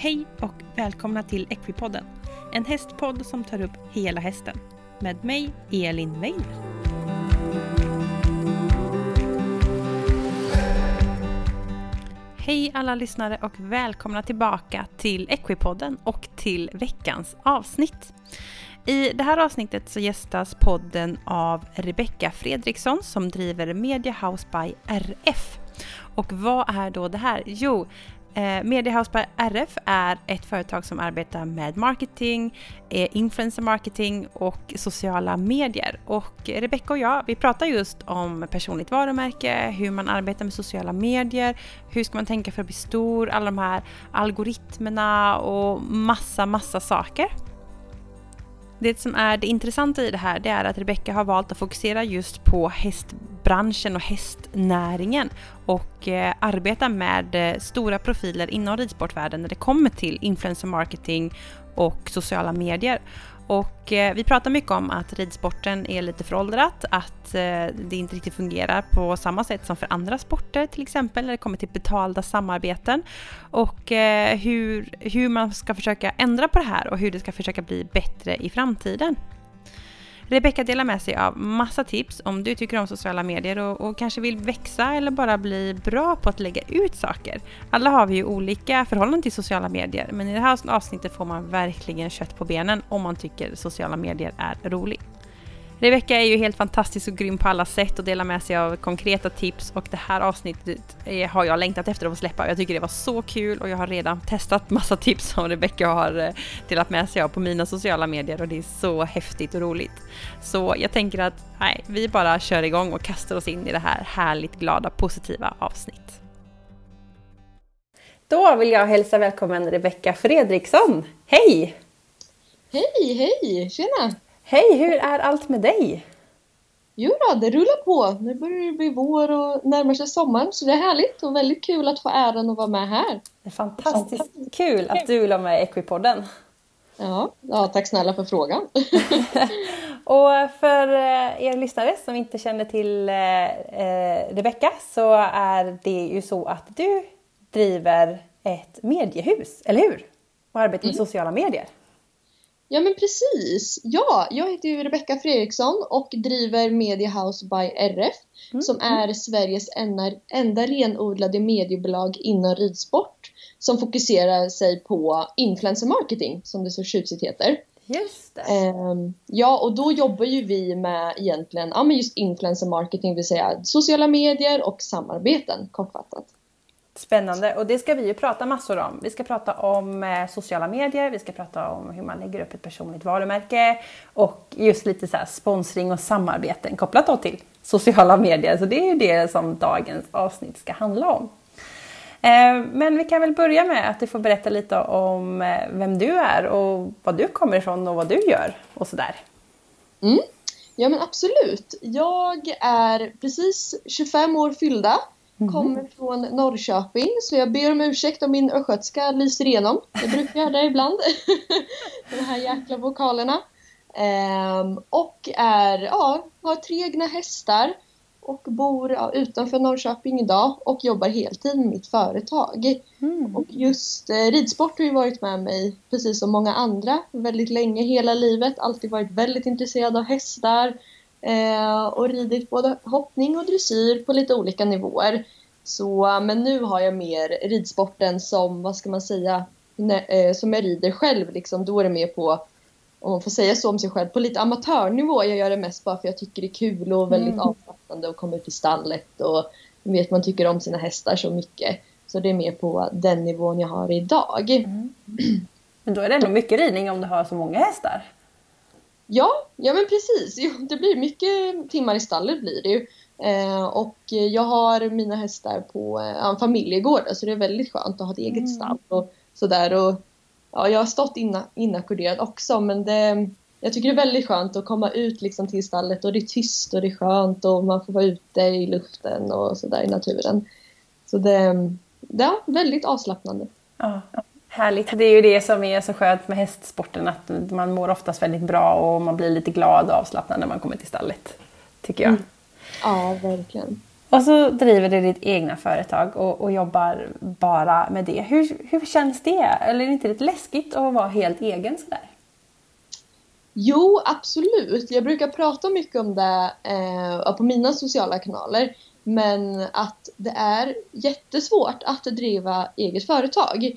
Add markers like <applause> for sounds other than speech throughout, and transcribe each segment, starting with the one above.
Hej och välkomna till Equipodden. En hästpodd som tar upp hela hästen. Med mig, Elin Weiner. Hej alla lyssnare och välkomna tillbaka till Equipodden och till veckans avsnitt. I det här avsnittet så gästas podden av Rebecka Fredriksson som driver Media House by RF. Och vad är då det här? Jo, Eh, Mediahouse by RF är ett företag som arbetar med marketing, eh, influencer marketing och sociala medier. Och Rebecca och jag, vi pratar just om personligt varumärke, hur man arbetar med sociala medier, hur ska man tänka för att bli stor, alla de här algoritmerna och massa, massa saker. Det som är det intressanta i det här det är att Rebecca har valt att fokusera just på hästbranschen och hästnäringen och eh, arbeta med eh, stora profiler inom ridsportvärlden när det kommer till influencer marketing och sociala medier. Och eh, vi pratar mycket om att ridsporten är lite föråldrat, att eh, det inte riktigt fungerar på samma sätt som för andra sporter till exempel när det kommer till betalda samarbeten. Och eh, hur, hur man ska försöka ändra på det här och hur det ska försöka bli bättre i framtiden. Rebecka delar med sig av massa tips om du tycker om sociala medier och, och, kanske vill växa eller bara bli bra på att lägga ut saker. Alla har vi ju olika förhållanden till sociala medier men i det här avsnittet får man verkligen kött på benen om man tycker sociala medier är roligt. Rebecka är ju helt fantastisk och grym på alla sätt och delar med sig av konkreta tips och det här avsnittet har jag längtat efter att få släppa. Jag tycker det var så kul och jag har redan testat massa tips som Rebecka har eh, delat med sig av på mina sociala medier och det är så häftigt och roligt. Så jag tänker att nej, vi bara kör igång och kastar oss in i det här härligt glada positiva avsnitt. Då vill jag hälsa välkommen Rebecka Fredriksson. Hej! Hej, hej! Tjena! Hej, hur är allt med dig? Jo då, det rullar på. Nu börjar det bli vår och närmar sig sommaren så det är härligt och väldigt kul att få äran att vara med här. Det är fantastiskt fantastiskt kul att du vill vara med i Equipodden. Ja, ja, tack snälla för frågan. <laughs> och för eh, er lyssnare som inte känner till eh, eh, Rebecka så är det ju så att du driver ett mediehus, eller hur? Och arbetar med mm. sociala medier. Ja men precis! Ja, jag heter ju Rebecka Fredriksson och driver Media House by RF mm. som är Sveriges enda, enda renodlade mediebolag inom ridsport som fokuserar sig på influencer marketing som det så tjusigt heter. Just det. Um, ja, och då jobbar ju vi med egentligen ja, men just influencer marketing, det vill säga sociala medier och samarbeten kortfattat. Spännande och det ska vi ju prata massor om. Vi ska prata om eh, sociala medier, vi ska prata om hur man lägger upp ett personligt varumärke och just lite så sponsring och samarbeten kopplat då till sociala medier. Så det är ju det som dagens avsnitt ska handla om. Eh, men vi kan väl börja med att du får berätta lite om eh, vem du är och var du kommer ifrån och vad du gör och sådär. Mm. Ja men absolut. Jag är precis 25 år fyllda Mm. Kommer från Norrköping så jag ber om ursäkt om min östgötska lyser igenom. Det brukar jag göra ibland. <laughs> De här jäkla vokalerna. Ehm, och är, ja, har tre egna hästar och bor ja, utanför Norrköping idag och jobbar heltid med mitt företag. Mm. Och just eh, ridsport har ju varit med mig precis som många andra väldigt länge, hela livet. Alltid varit väldigt intresserad av hästar och ridit både hoppning och dressyr på lite olika nivåer. Så, men nu har jag mer ridsporten som, vad ska man säga, eh, som jag rider själv. Liksom, då är det mer på, om man får säga så om sig själv, på lite amatörnivå. Jag gör det mest bara för jag tycker det är kul och väldigt mm. avslappnande att komma ut i stallet. Och vet man tycker om sina hästar så mycket. Så det är mer på den nivån jag har idag. Mm. Men då är det ändå mycket ridning om du har så många hästar? Ja, ja men precis. Jo, det blir mycket timmar i stallet blir det ju. Eh, och jag har mina hästar på eh, en familjegård så det är väldigt skönt att ha ett eget mm. stall och sådär. Och, ja, jag har stått inna, inackorderad också men det, jag tycker det är väldigt skönt att komma ut liksom till stallet och det är tyst och det är skönt och man får vara ute i luften och sådär i naturen. Så det, det är väldigt avslappnande. Ja, Härligt. Det är ju det som är så skönt med hästsporten att man mår oftast väldigt bra och man blir lite glad och avslappnad när man kommer till stallet. Tycker jag. Mm. Ja, verkligen. Och så driver du ditt egna företag och, och, jobbar bara med det. Hur, hur känns det? Eller är det inte lite läskigt att vara helt egen sådär? Jo, absolut. Jag brukar prata mycket om det eh, på mina sociala kanaler. Men att det är jättesvårt att driva eget företag.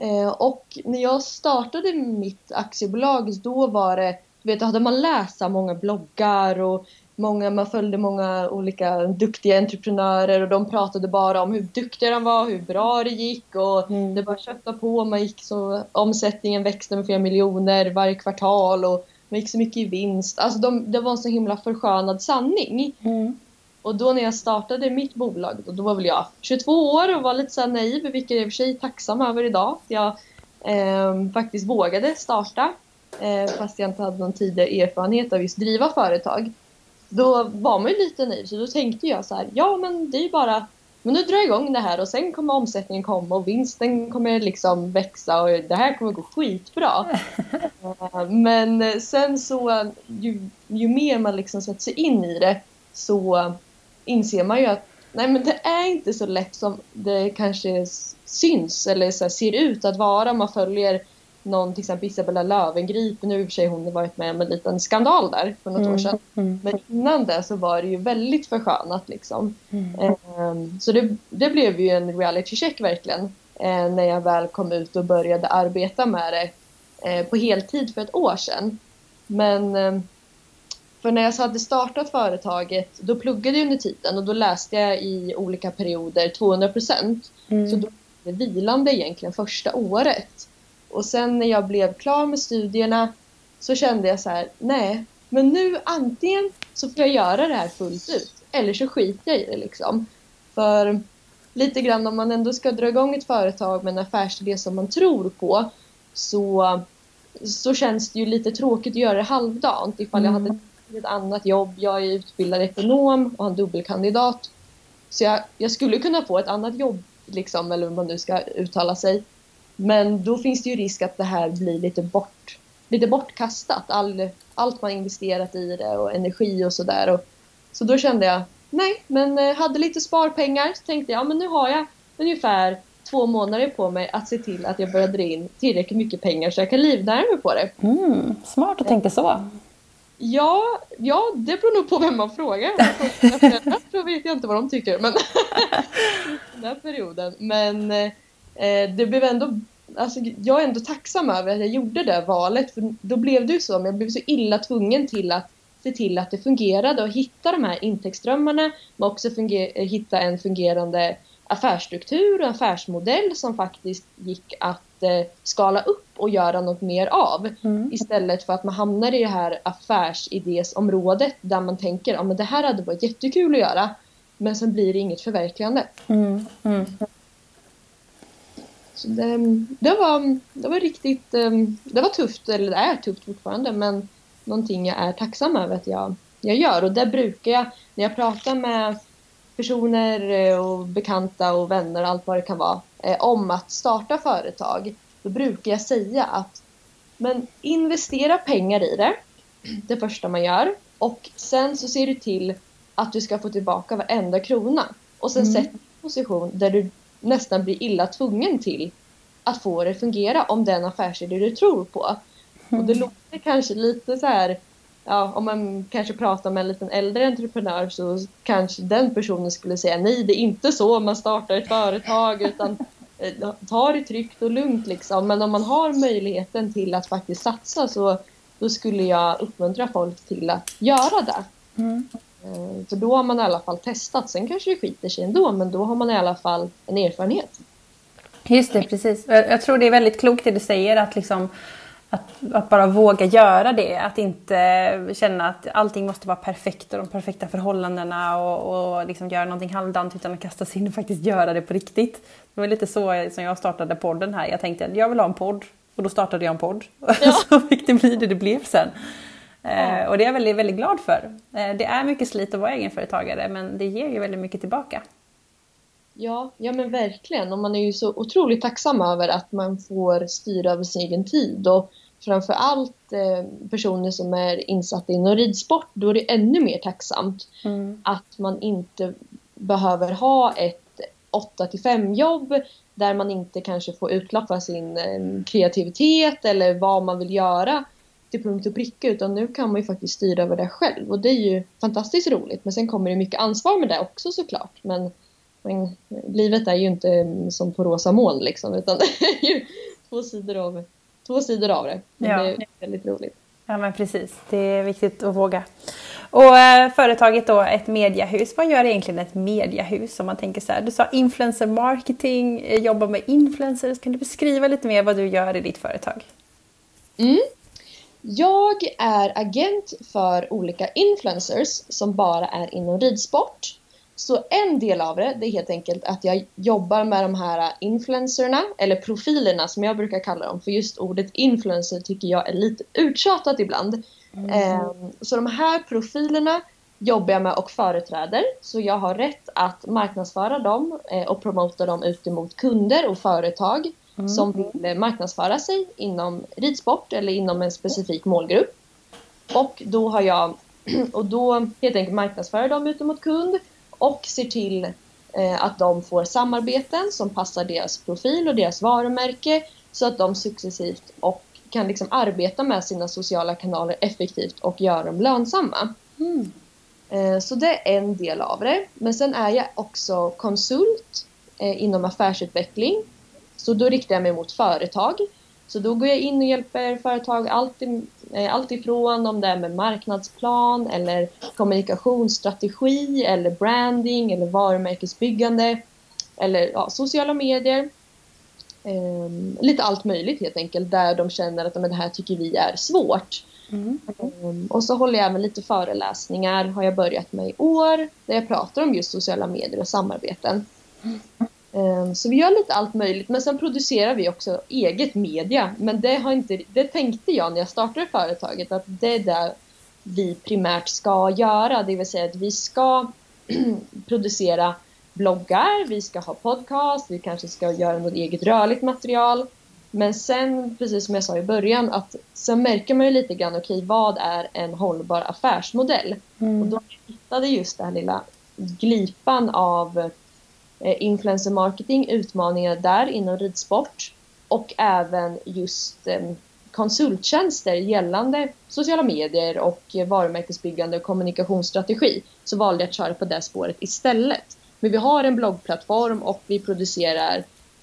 Eh, och när jag startade mitt aktiebolag då var det, du vet, då hade man läst många bloggar och många, man följde många olika duktiga entreprenörer och de pratade bara om hur duktiga de var, hur bra det gick och mm. det bara köttade på. Man gick så, omsättningen växte med flera miljoner varje kvartal och man gick så mycket i vinst. Alltså de, det var en så himla förskönad sanning. Mm. Och då när jag startade mitt bolag, då, då var väl jag 22 år och var lite så naiv, vilket jag i och för sig är tacksam över idag. Jag eh, faktiskt vågade starta, eh, fast jag inte hade någon tidigare erfarenhet av just driva företag. Då var man ju lite naiv, så då tänkte jag så här, ja men det är ju bara men nu drar jag igång det här och sen kommer omsättningen komma och vinsten kommer liksom växa och det här kommer gå skitbra. <laughs> Eh, men sen så, ju, ju mer man liksom sätter sig in i det så inser man ju att nej men det är inte så lätt som det kanske syns eller så ser ut att vara om man följer någon, till exempel Isabella Löwengrip, nu i och för sig hon har varit med om en liten skandal där för något mm. år sedan. Mm. Men innan det så var det ju väldigt förskönat liksom. Mm. Um, så det, det blev ju en reality check verkligen uh, när jag väl kom ut och började arbeta med det uh, på heltid för ett år sedan. Men uh, för när jag hade startat företaget, då pluggade jag under tiden och då läste jag i olika perioder 200 procent. Mm. Så då var det vilande egentligen första året. Och sen när jag blev klar med studierna så kände jag så här, nej, men nu antingen så får jag göra det här fullt ut eller så skiter jag i det liksom. För lite grann om man ändå ska dra igång ett företag med en affärsidé som man tror på så, så känns det ju lite tråkigt att göra det halvdant ifall mm. jag hade ett annat jobb. Jag är utbildad ekonom och har en dubbelkandidat. Så jag, jag skulle kunna få ett annat jobb, liksom, eller hur man nu ska uttala sig. Men då finns det ju risk att det här blir lite, bort, lite bortkastat. All, allt man investerat i det och energi och sådär. Så då kände jag, nej, men eh, hade lite sparpengar. Så tänkte jag, men nu har jag ungefär två månader på mig att se till att jag börjar dra in tillräckligt mycket pengar så jag kan livnära mig på det. Mm, smart att tänka så. Ja, ja, det beror nog på vem man frågar. Mina vet jag inte vad de tycker. Men <laughs> den här perioden. Men eh, det blev ändå... Alltså, jag är ändå tacksam över att jag gjorde det valet. För då blev det ju så. Men jag blev så illa tvungen till att se till att det fungerade och hitta de här intäktsströmmarna. Men också hitta en fungerande affärsstruktur och affärsmodell som faktiskt gick att skala upp och göra något mer av. Mm. Istället för att man hamnar i det här affärsidésområdet där man tänker att ja, det här hade varit jättekul att göra men sen blir det inget förverkligande. Mm. Mm. Så det, det, var, det var riktigt eh, det var tufft, eller det är tufft fortfarande men någonting jag är tacksam över att jag, jag gör och det brukar jag, när jag pratar med personer eh, och bekanta och vänner och allt vad det kan vara eh, om att starta företag, då brukar jag säga att men investera pengar i det, det första man gör. Och sen så ser du till att du ska få tillbaka varenda krona. Och sen mm. sätt en position där du nästan blir illa tvungen till att få det fungera om den affärsidé du tror på. Och det mm. låter kanske lite så här ja, om man kanske pratar med en liten äldre entreprenör så kanske den personen skulle säga nej, det är inte så man startar ett företag utan <laughs> eh, ta det tryggt och lugnt liksom. Men om man har möjligheten till att faktiskt satsa så då skulle jag uppmuntra folk till att göra det. Mm. Eh, för då har man i alla fall testat. Sen kanske det skiter sig ändå, men då har man i alla fall en erfarenhet. Just det, precis. Jag tror det är väldigt klokt det du säger att liksom att, att, bara våga göra det. Att inte känna att allting måste vara perfekt och de perfekta förhållandena och, och liksom göra någonting halvdant utan att kasta sig in och faktiskt göra det på riktigt. Det var lite så som jag startade podden här. Jag tänkte att jag vill ha en podd och då startade jag en podd. Ja. <laughs> så fick det bli det det blev sen. Ja. Eh, och det är jag väldigt, väldigt glad för. Eh, det är mycket slit att vara egenföretagare men det ger ju väldigt mycket tillbaka. Ja, ja men verkligen. Och man är ju så otroligt tacksam över att man får styra över sin egen tid. Och framför allt eh, personer som är insatta inom ridsport, då är det ännu mer tacksamt mm. att man inte behöver ha ett 8 till 5 jobb där man inte kanske får utlopp för sin eh, kreativitet eller vad man vill göra till punkt och pricka utan nu kan man ju faktiskt styra över det själv och det är ju fantastiskt roligt men sen kommer det mycket ansvar med det också såklart men, men livet är ju inte som på rosa moln liksom utan det är ju två sidor av, två sidor av det. Men ja. det är väldigt roligt. Ja men precis, det är viktigt att våga. Och eh, företaget då, ett mediehus. Vad gör egentligen ett mediehus? Om man tänker så här, du sa influencer marketing, eh, jobbar med influencers. Kan du beskriva lite mer vad du gör i ditt företag? Mm. Jag är agent för olika influencers som bara är inom ridsport. Så en del av det, det är helt enkelt att jag jobbar med de här influencerna, eller profilerna som jag brukar kalla dem, för just ordet influencer tycker jag är lite uttjatat ibland. Mm. Ehm, så de här profilerna jobbar jag med och företräder, så jag har rätt att marknadsföra dem eh, och promota dem ut emot kunder och företag mm. som vill marknadsföra sig inom ridsport eller inom en specifik målgrupp. Och då har jag <clears throat> och då helt enkelt marknadsför dem ut mot kund och ser till eh, att de får samarbeten som passar deras profil och deras varumärke så att de successivt och kan liksom arbeta med sina sociala kanaler effektivt och göra dem lönsamma. Mm. Eh, så det är en del av det. Men sen är jag också konsult eh, inom affärsutveckling. Så då riktar jag mig mot företag så då går jag in och hjälper företag allt, eh, allt ifrån om det är med marknadsplan eller kommunikationsstrategi eller branding eller varumärkesbyggande eller ja, sociala medier. Um, lite allt möjligt helt enkelt där de känner att men, det här tycker vi är svårt. Mm. Um, och så håller jag även lite föreläsningar har jag börjat med i år där jag pratar om just sociala medier och samarbeten. Mm. Ehm, så vi gör lite allt möjligt men sen producerar vi också eget media. Men det, har inte, det tänkte jag när jag startade företaget att det är det vi primärt ska göra. Det vill säga att vi ska <clears throat> producera bloggar, vi ska ha podcast, vi kanske ska göra något eget rörligt material. Men sen, precis som jag sa i början, att sen märker man ju lite grann, okej okay, vad är en hållbar affärsmodell? Mm. Och då hittade just den här lilla glipan av Eh, influencer marketing, utmaningar där inom ridsport och även just eh, konsulttjänster gällande sociala medier och varumärkesbyggande och kommunikationsstrategi så valde jag att köra på det spåret istället. Men vi har en bloggplattform och vi producerar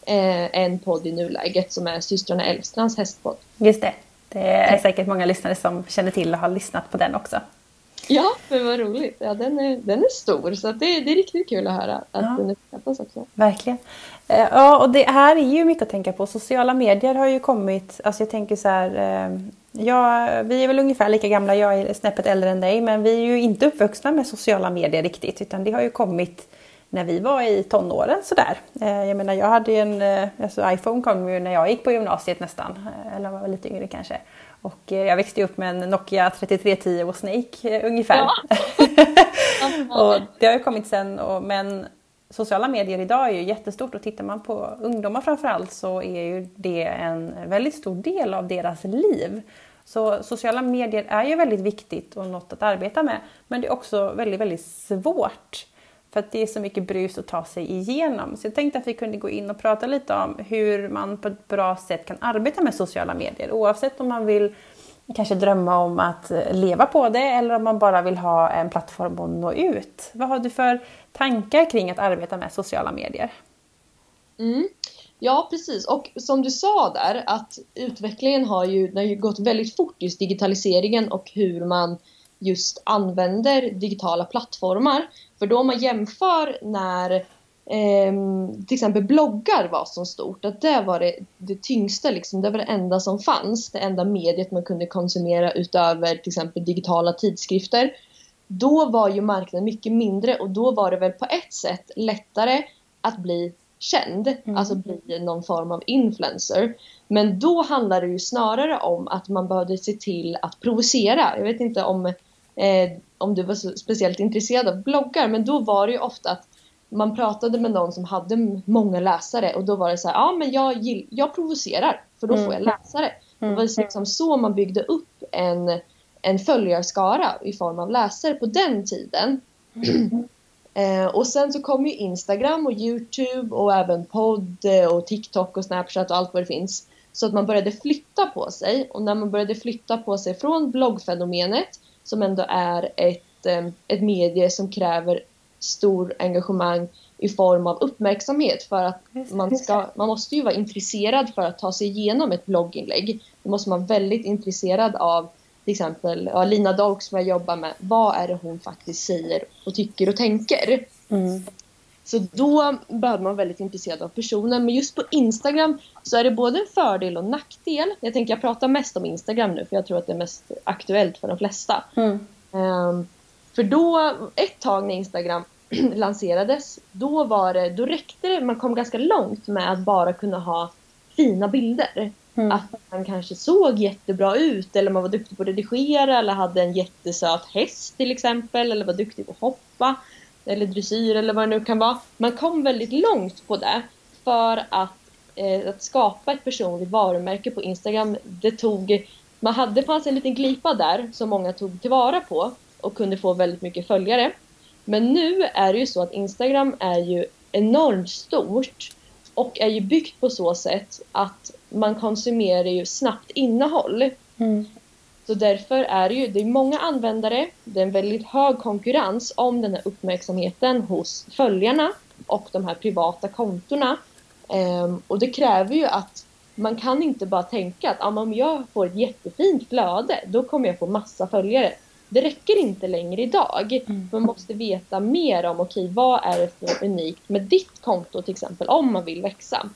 eh, en podd i nuläget som är systrarna Elfstrands hästpodd. Just det. Det är säkert många lyssnare som känner till och har lyssnat på den också. Ja, men vad roligt. Ja, den, är, den är stor så det, det är riktigt kul att höra att ja. den uppskattas också. Verkligen. Eh, ja, och det här är ju mycket att tänka på. Sociala medier har ju kommit, alltså jag tänker så här, eh, ja, vi är väl ungefär lika gamla, jag är snäppet äldre än dig, men vi är ju inte uppvuxna med sociala medier riktigt, utan det har ju kommit när vi var i tonåren sådär. Eh, jag menar jag hade ju en, alltså iPhone kom ju när jag gick på gymnasiet nästan, eller var lite yngre kanske. Och eh, jag växte upp med en Nokia 3310 och Snake eh, ungefär. Ja. <laughs> och det har ju kommit sen, och, men sociala medier idag är ju jättestort och tittar man på ungdomar framförallt så är ju det en väldigt stor del av deras liv. Så sociala medier är ju väldigt viktigt och något att arbeta med. Men det är också väldigt, väldigt svårt. För att det är så mycket brus att ta sig igenom. Så jag tänkte att vi kunde gå in och prata lite om hur man på ett bra sätt kan arbeta med sociala medier. Oavsett om man vill kanske drömma om att eh, leva på det eller om man bara vill ha en plattform att nå ut. Vad har du för tankar kring att arbeta med sociala medier? Mm. Ja, precis. Och som du sa där att utvecklingen har ju, har ju gått väldigt fort, just digitaliseringen och hur man just använder digitala plattformar. För då om man jämför när eh, till exempel bloggar var så stort, att det var det, det tyngsta, liksom, det var det enda som fanns, det enda mediet man kunde konsumera utöver till exempel digitala tidskrifter. Då var ju marknaden mycket mindre och då var det väl på ett sätt lättare att bli känd, mm. alltså bli någon form av influencer. Men då handlade det ju snarare om att man behövde se till att provocera. Jag vet inte om eh, om du var speciellt intresserad av bloggar men då var det ju ofta att man pratade med någon som hade många läsare och då var det så här, ja men jag, gill, jag provocerar för då mm. får jag läsare. Mm. Det var liksom så man byggde upp en, en följarskara i form av läsare på den tiden. Mm. Eh, och sen så kom ju Instagram och Youtube och även podd och TikTok och Snapchat och allt vad det finns. Så att man började flytta på sig och när man började flytta på sig från bloggfenomenet som ändå är ett, eh, ett medie som kräver stor engagemang i form av uppmärksamhet för att man, ska, man måste ju vara intresserad för att ta sig igenom ett blogginlägg. Då måste man vara väldigt intresserad av till exempel ja, Lina Dolk som jag jobbar med. Vad är det hon faktiskt säger och tycker och tänker? Mm. Så då behöver man vara väldigt intresserad av personen. Men just på Instagram så är det både en fördel och nackdel. Jag tänker jag pratar mest om Instagram nu för jag tror att det är mest aktuellt för de flesta. Mm. Um, för då, ett tag när Instagram <clears throat> lanserades, då, var det, då räckte det, man kom ganska långt med att bara kunna ha fina bilder. Mm. Att man kanske såg jättebra ut eller man var duktig på att redigera eller hade en jättesöt häst till exempel eller var duktig på att hoppa eller dressyr eller vad det nu kan vara. Man kom väldigt långt på det för att, eh, att skapa ett personligt varumärke på Instagram. Det tog, man hade, det fanns en liten glipa där som många tog tillvara på och kunde få väldigt mycket följare. Men nu är det ju så att Instagram är ju enormt stort och är ju byggt på så sätt att man konsumerar ju snabbt innehåll. Mm. Så därför är det ju det är många användare, det är en väldigt hög konkurrens om den här uppmärksamheten hos följarna och de här privata kontona. Um, och det kräver ju att man kan inte bara tänka att om jag får ett jättefint flöde, då kommer jag få massa följare. Det räcker inte längre idag. Mm. Man måste veta mer om, okej, okay, vad är det för unikt med ditt konto till exempel, om man vill växa.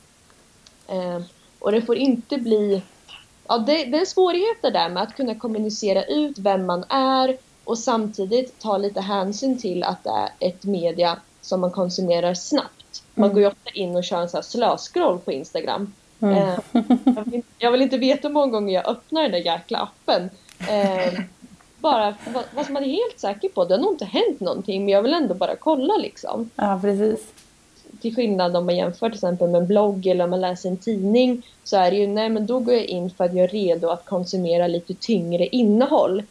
Um, och det får inte bli ja, det, det är svårigheter där med att kunna kommunicera ut vem man är och samtidigt ta lite hänsyn till att det är ett media som man konsumerar snabbt. Man mm. går ju ofta in och kör en sån slöskroll på Instagram. Mm. Eh, jag, vill, jag, vill, inte veta hur många gånger jag öppnar den där jäkla appen. Eh, bara vad, vad man är helt säker på. Det har nog inte hänt någonting men jag vill ändå bara kolla liksom. Ja, precis till skillnad om man jämför till exempel med en blogg eller om man läser en tidning så är det ju, nej men då går jag in för att jag är redo att konsumera lite tyngre innehåll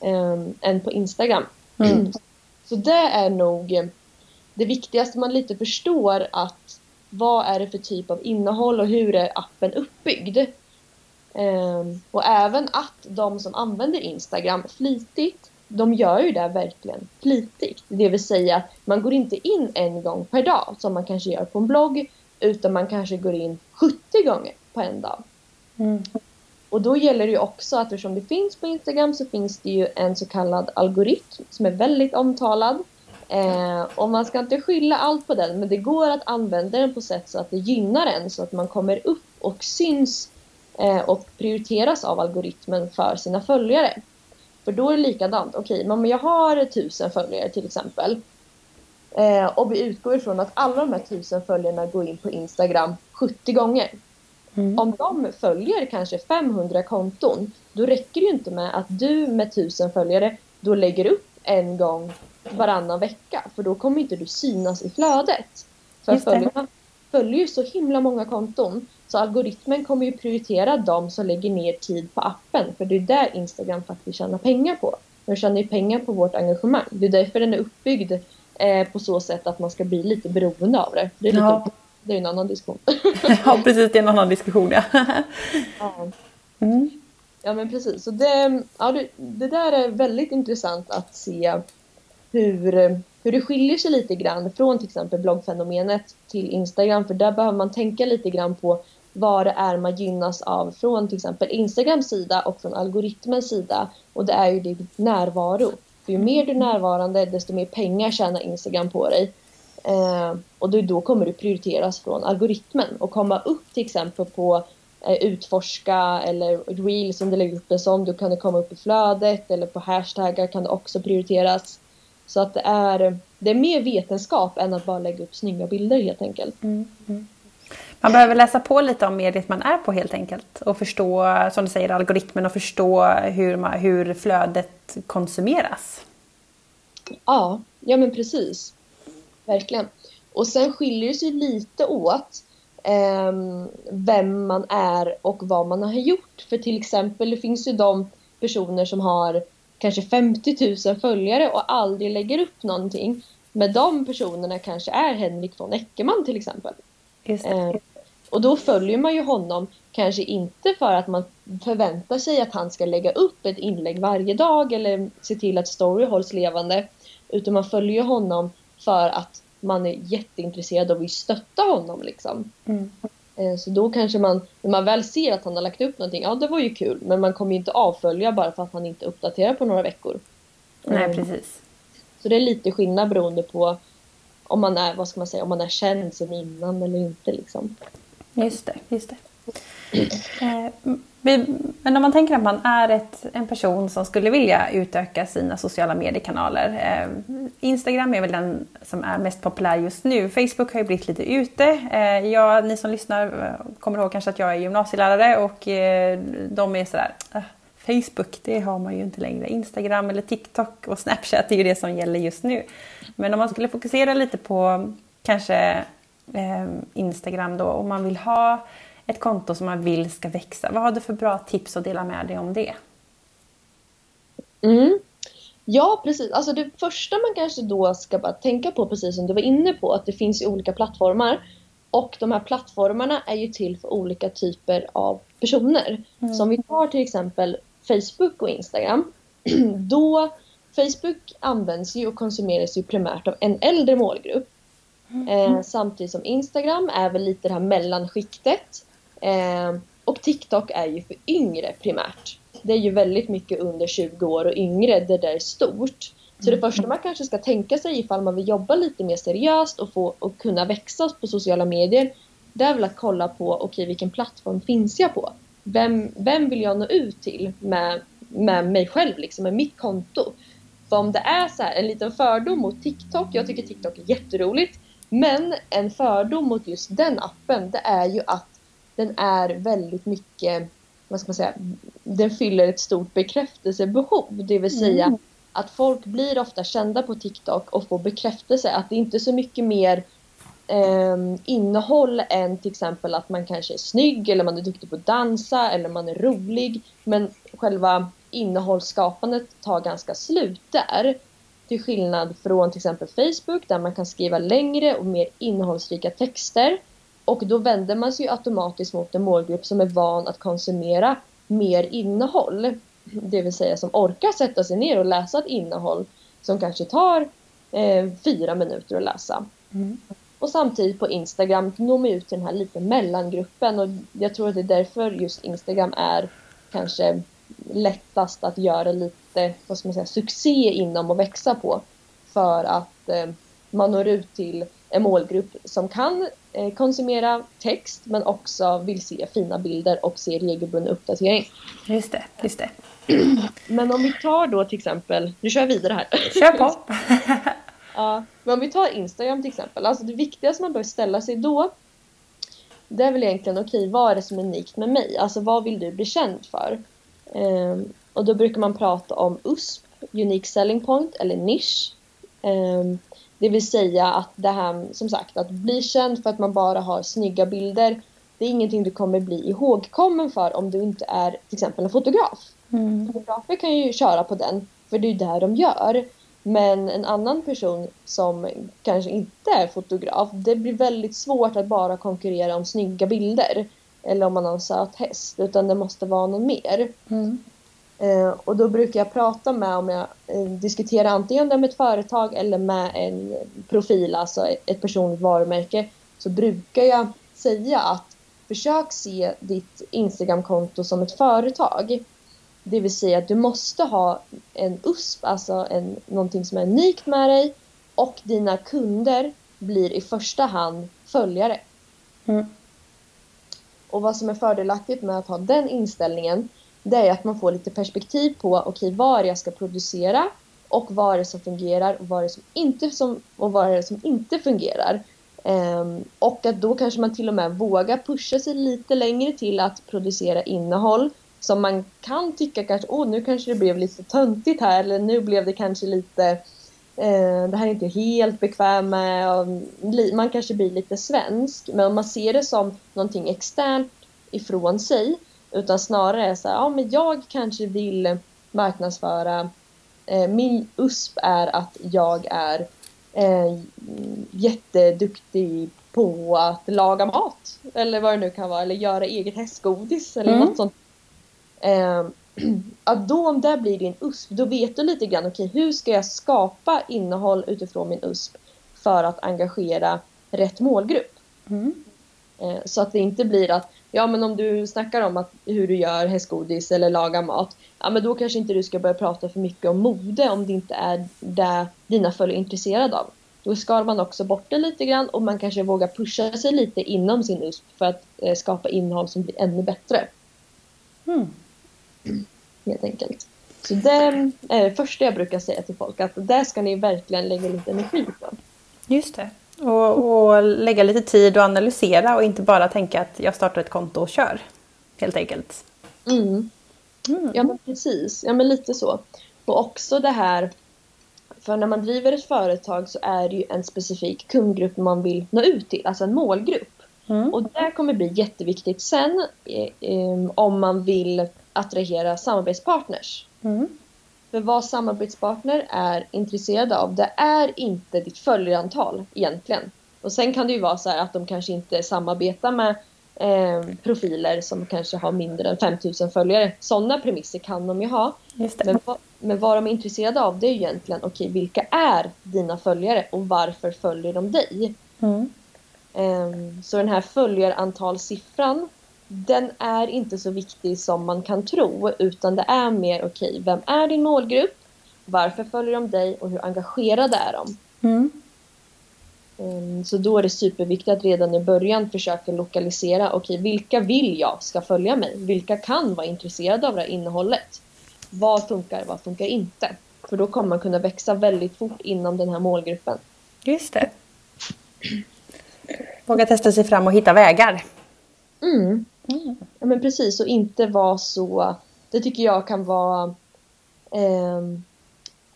eh, än på Instagram. Mm. Så det är nog det viktigaste man lite förstår att vad är det för typ av innehåll och hur är appen uppbyggd? Eh, och även att de som använder Instagram flitigt de gör ju det verkligen flitigt. Det vill säga, man går inte in en gång per dag som man kanske gör på en blogg utan man kanske går in 70 gånger på en dag. Mm. Och då gäller det ju också att eftersom det finns på Instagram så finns det ju en så kallad algoritm som är väldigt omtalad. Eh, och man ska inte skylla allt på den men det går att använda den på sätt så att det gynnar en så att man kommer upp och syns eh, och prioriteras av algoritmen för sina följare. För då är det likadant. Okej, okay, men jag har tusen följare till exempel. Eh, och vi utgår ifrån att alla de här tusen följarna går in på Instagram 70 gånger. Mm. Om de följer kanske 500 konton, då räcker det ju inte med att du med tusen följare då lägger upp en gång varannan vecka. För då kommer inte du synas i flödet. För följarna följer ju så himla många konton. Så algoritmen kommer ju prioritera de som lägger ner tid på appen. För det är där Instagram faktiskt tjänar pengar på. De tjänar ju pengar på vårt engagemang. Det är därför den är uppbyggd eh, på så sätt att man ska bli lite beroende av det. Det är, lite, ja. det är en annan diskussion. <laughs> ja, precis. Det är en annan diskussion, ja. <laughs> ja. Mm. Ja, men precis. Så det, ja, det, det där är väldigt intressant att se hur, hur det skiljer sig lite grann från till exempel bloggfenomenet till Instagram. För där behöver man tänka lite grann på vad det är man gynnas av från till exempel Instagrams sida och från algoritmens sida. Och det är ju din närvaro. För ju mer du är närvarande desto mer pengar tjänar Instagram på dig. Eh, och då, då kommer du prioriteras från algoritmen och komma upp till exempel på eh, utforska eller reels om du lägger upp det som. Du kan komma upp i flödet eller på hashtaggar kan det också prioriteras. Så att det är, det är mer vetenskap än att bara lägga upp snygga bilder helt enkelt. Mm, mm. Man behöver läsa på lite om mediet man är på helt enkelt. Och förstå, som du säger, algoritmen och förstå hur, man, hur flödet konsumeras. Ja, ja men precis. Verkligen. Och sen skiljer det sig lite åt eh, vem man är och vad man har gjort. För till exempel, det finns ju de personer som har kanske 50 000 följare och aldrig lägger upp någonting. med de personerna kanske är Henrik von Eckermann till exempel. Eh, och då följer man ju honom kanske inte för att man förväntar sig att han ska lägga upp ett inlägg varje dag eller se till att story hålls levande. Utan man följer honom för att man är jätteintresserad och vill stötta honom liksom. Mm. Eh, Så då kanske man, när man väl ser att han har lagt upp någonting, ja det var ju kul, men man kommer ju inte avfölja bara för att han inte uppdaterar på några veckor. Nej, Eh, precis. Så det är lite skillnad beroende på om man är, vad ska man säga, om man är känd sen innan eller inte liksom. Just det, just det. Eh, men om man tänker att man är ett, en person som skulle vilja utöka sina sociala mediekanaler. Eh, Instagram är väl den som är mest populär just nu. Facebook har ju blivit lite ute. Eh, jag, ni som lyssnar eh, kommer ihåg kanske att jag är gymnasielärare och eh, de är sådär ah, Facebook, det har man ju inte längre. Instagram eller TikTok och Snapchat är ju det som gäller just nu. Men om man skulle fokusera lite på kanske eh, Instagram då, om man vill ha ett konto som man vill ska växa. Vad har du för bra tips att dela med dig om det? Mm. Ja, precis. Alltså det första man kanske då ska bara tänka på, precis som du var inne på, att det finns ju olika plattformar. Och de här plattformarna är ju till för olika typer av personer. Mm. Så om vi tar till exempel Facebook och Instagram. <clears throat> Då Facebook används ju och konsumeras ju primärt av en äldre målgrupp. Eh, samtidigt som Instagram är väl lite det här mellanskiktet. Eh, och TikTok är ju för yngre primärt. Det är ju väldigt mycket under 20 år och yngre, det där är stort. Så det första man kanske ska tänka sig ifall man vill jobba lite mer seriöst och, få, och kunna växa på sociala medier, det är väl att kolla på, okej okay, vilken plattform finns jag på? Vem, vem vill jag nå ut till med, med mig själv, liksom, med mitt konto? För om det är så här, en liten fördom mot TikTok, jag tycker TikTok är jätteroligt, men en fördom mot just den appen, det är ju att den är väldigt mycket, vad ska man säga, den fyller ett stort bekräftelsebehov. Det vill säga Mm. att folk blir ofta kända på TikTok och får bekräftelse. Att det inte är så mycket mer eh, innehåll än till exempel att man kanske är snygg eller man är duktig på att dansa eller man är rolig. Men själva innehållsskapandet tar ganska slut där. Till skillnad från till exempel Facebook där man kan skriva längre och mer innehållsrika texter. Och då vänder man sig automatiskt mot en målgrupp som är van att konsumera mer innehåll. Det vill säga som orkar sätta sig ner och läsa ett innehåll som kanske tar eh, fyra minuter att läsa. Mm. Och samtidigt på Instagram når man ut till den här lite mellangruppen och jag tror att det är därför just Instagram är kanske lättast att göra lite, vad ska man säga, succé inom och växa på. För att eh, man når ut till en målgrupp som kan eh, konsumera text men också vill se fina bilder och se regelbunden uppdatering. Just det, just det. <clears throat> Men om vi tar då till exempel, nu kör jag vidare här. Kör på! <laughs> Ja, men om vi tar Instagram till exempel. Alltså det viktigaste man bör ställa sig då det är väl egentligen okej, okay, vad är det som är unikt med mig? Alltså vad vill du bli känd för? Um, och då brukar man prata om USP, Unique Selling Point eller nisch. Um, det vill säga att det här, som sagt, att bli känd för att man bara har snygga bilder. Det är ingenting du kommer bli ihågkommen för om du inte är till exempel en fotograf. Mm. Fotografer kan ju köra på den, för det är ju det de gör. Men en annan person som kanske inte är fotograf, det blir väldigt svårt att bara konkurrera om snygga bilder. Eller om man har en söt häst, utan det måste vara någon mer. Mm. Eh, och då brukar jag prata med, om jag eh, diskuterar antingen med ett företag eller med en profil, alltså ett, ett personligt varumärke, så brukar jag säga att försök se ditt Instagramkonto som ett företag. Det vill säga att du måste ha en USP, alltså en, någonting som är unikt med dig och dina kunder blir i första hand följare. Mm. Och vad som är fördelaktigt med att ha den inställningen det är att man får lite perspektiv på okej, okay, vad jag ska producera och vad är det som fungerar och vad är det som inte, som, och vad är det som inte fungerar. Um, och att då kanske man till och med vågar pusha sig lite längre till att producera innehåll som man kan tycka kanske, åh nu kanske det blev lite töntigt här eller nu blev det kanske lite uh, det här är inte helt bekväm med och man kanske blir lite svensk men om man ser det som någonting externt ifrån sig utan snarare så här, ja men jag kanske vill marknadsföra eh, min USP är att jag är eh, jätteduktig på att laga mat. Eller vad det nu kan vara. Eller göra eget hästgodis eller Mm. något sånt. <clears throat> Eh, att då om det blir din USP, då vet du lite grann, okej hur ska jag skapa innehåll utifrån min USP för att engagera rätt målgrupp? Mm. Eh, Så att det inte blir att, ja men om du snackar om att, hur du gör hästgodis eller lagar mat, ja men då kanske inte du ska börja prata för mycket om mode om det inte är det dina följare är intresserade av. Då skalar man också bort det lite grann och man kanske vågar pusha sig lite inom sin USP för att eh, skapa innehåll som blir ännu bättre. Mm. Helt enkelt. Så det är det första jag brukar säga till folk, att det ska ni verkligen lägga lite energi på. Just det. Och, och lägga lite tid och analysera och inte bara tänka att jag startar ett konto och kör. Helt enkelt. Mm. Mm. Ja men precis, ja men lite så. Och också det här, för när man driver ett företag så är det ju en specifik kundgrupp man vill nå ut till, alltså en målgrupp. Mm. Och det kommer bli jätteviktigt sen eh, eh, om man vill attrahera samarbetspartners. Mm. För vad samarbetspartner är intresserade av, det är inte ditt följarantal egentligen. Och sen kan det ju vara så här att de kanske inte samarbetar med eh, profiler som kanske har mindre än 5000 följare. Sådana premisser kan de ju ha. Men, vad- men vad de är intresserade av det är ju egentligen, okej vilka är dina följare och varför följer de dig? Mm. Ehm, Så den här följarantalssiffran den är inte så viktig som man kan tro utan det är mer okej, vem är din målgrupp? Varför följer de dig och hur engagerade är de? Mm. Ehm, Så då är det superviktigt att redan i början försöka lokalisera, okej vilka vill jag ska följa mig? Vilka kan vara intresserade av det här innehållet? Vad funkar, vad funkar inte? För då kommer man kunna växa väldigt fort inom den här målgruppen. Just det. Våga testa sig fram och hitta vägar. Mm. Mm. Ja men precis och inte vara så, det tycker jag kan vara ehm,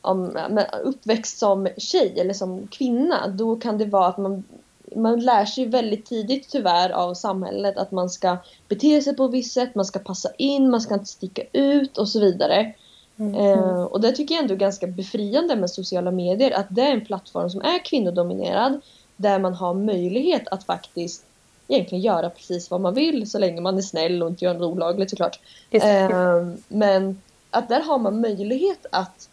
om, uppväxt som tjej eller som kvinna, då kan det vara att man, man lär sig väldigt tidigt tyvärr av samhället att man ska bete sig på ett visst sätt, man ska passa in, man ska inte sticka ut och så vidare. Mm. Eh, och det tycker jag ändå är ganska befriande med sociala medier, att det är en plattform som är kvinnodominerad, där man har möjlighet att faktiskt egentligen göra precis vad man vill så länge man är snäll och inte gör något olagligt såklart. Eh, men att där har man möjlighet att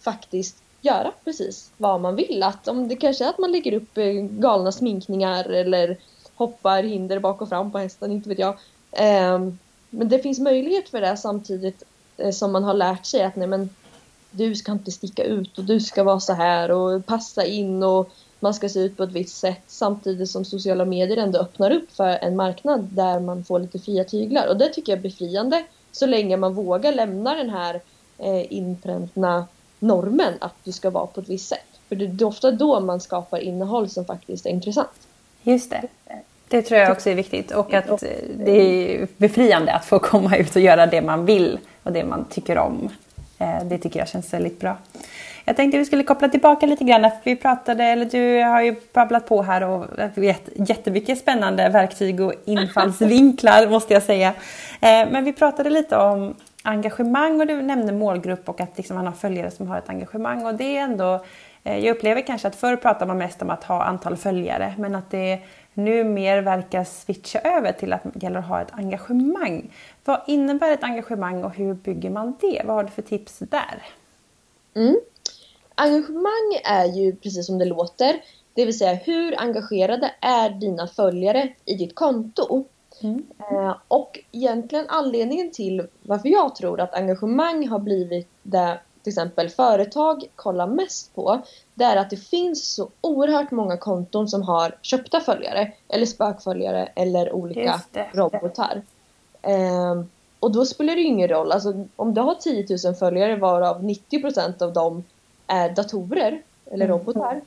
faktiskt göra precis vad man vill. Att om det kanske är att man lägger upp eh, galna sminkningar eller hoppar hinder bak och fram på hästen, inte vet jag. Eh, men det finns möjlighet för det samtidigt eh, som man har lärt sig att nej men du ska inte sticka ut och du ska vara så här och passa in och man ska se ut på ett visst sätt samtidigt som sociala medier ändå öppnar upp för en marknad där man får lite fria tyglar och det tycker jag är befriande så länge man vågar lämna den här eh, inpräntna normen att du ska vara på ett visst sätt. För det är ofta då man skapar innehåll som faktiskt är intressant. Just det. Det tror jag också är viktigt och att eh, det är befriande att få komma ut och göra det man vill och det man tycker om. Eh, Det tycker jag känns väldigt bra. Jag tänkte vi skulle koppla tillbaka lite grann. för Vi pratade, eller du har ju babblat på här och vet jättemycket spännande verktyg och infallsvinklar <laughs> måste jag säga. Eh, Men vi pratade lite om engagemang och du nämnde målgrupp och att liksom man har följare som har ett engagemang och det är ändå eh, jag upplever kanske att förr pratade man mest om att ha antal följare men att det nu mer verkar switcha över till att det gäller att ha ett engagemang. Vad innebär ett engagemang och hur bygger man det? Vad har du för tips där? Mm. Engagemang är ju precis som det låter, det vill säga hur engagerade är dina följare i ditt konto? Mm. Eh, och egentligen anledningen till varför jag tror att engagemang har blivit det till exempel företag kollar mest på, det är att det finns så oerhört många konton som har köpta följare, eller spökföljare, eller olika robotar. Eh, och då spelar det ingen roll, alltså om du har 10 000 följare varav 90% av dem är datorer eller Mm. robotar,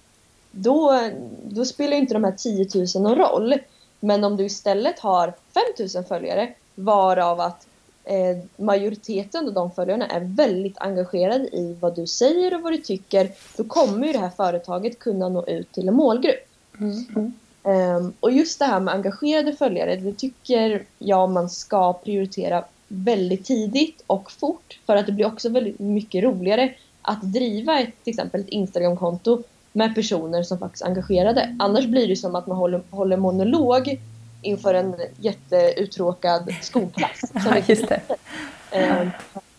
då, då spelar inte de här 10 000 någon roll. Men om du istället har 5000 följare varav att eh, majoriteten av de följarna är väldigt engagerade i vad du säger och vad du tycker, då kommer ju det här företaget kunna nå ut till en målgrupp. Mm. Ehm, och just det här med engagerade följare, det tycker jag man ska prioritera väldigt tidigt och fort för att det blir också väldigt mycket roligare att driva ett, till exempel ett Instagramkonto med personer som faktiskt är engagerade. Annars blir det som att man håller, håller monolog inför en jätteuttråkad skolklass. <laughs> Ja, just det. Eh,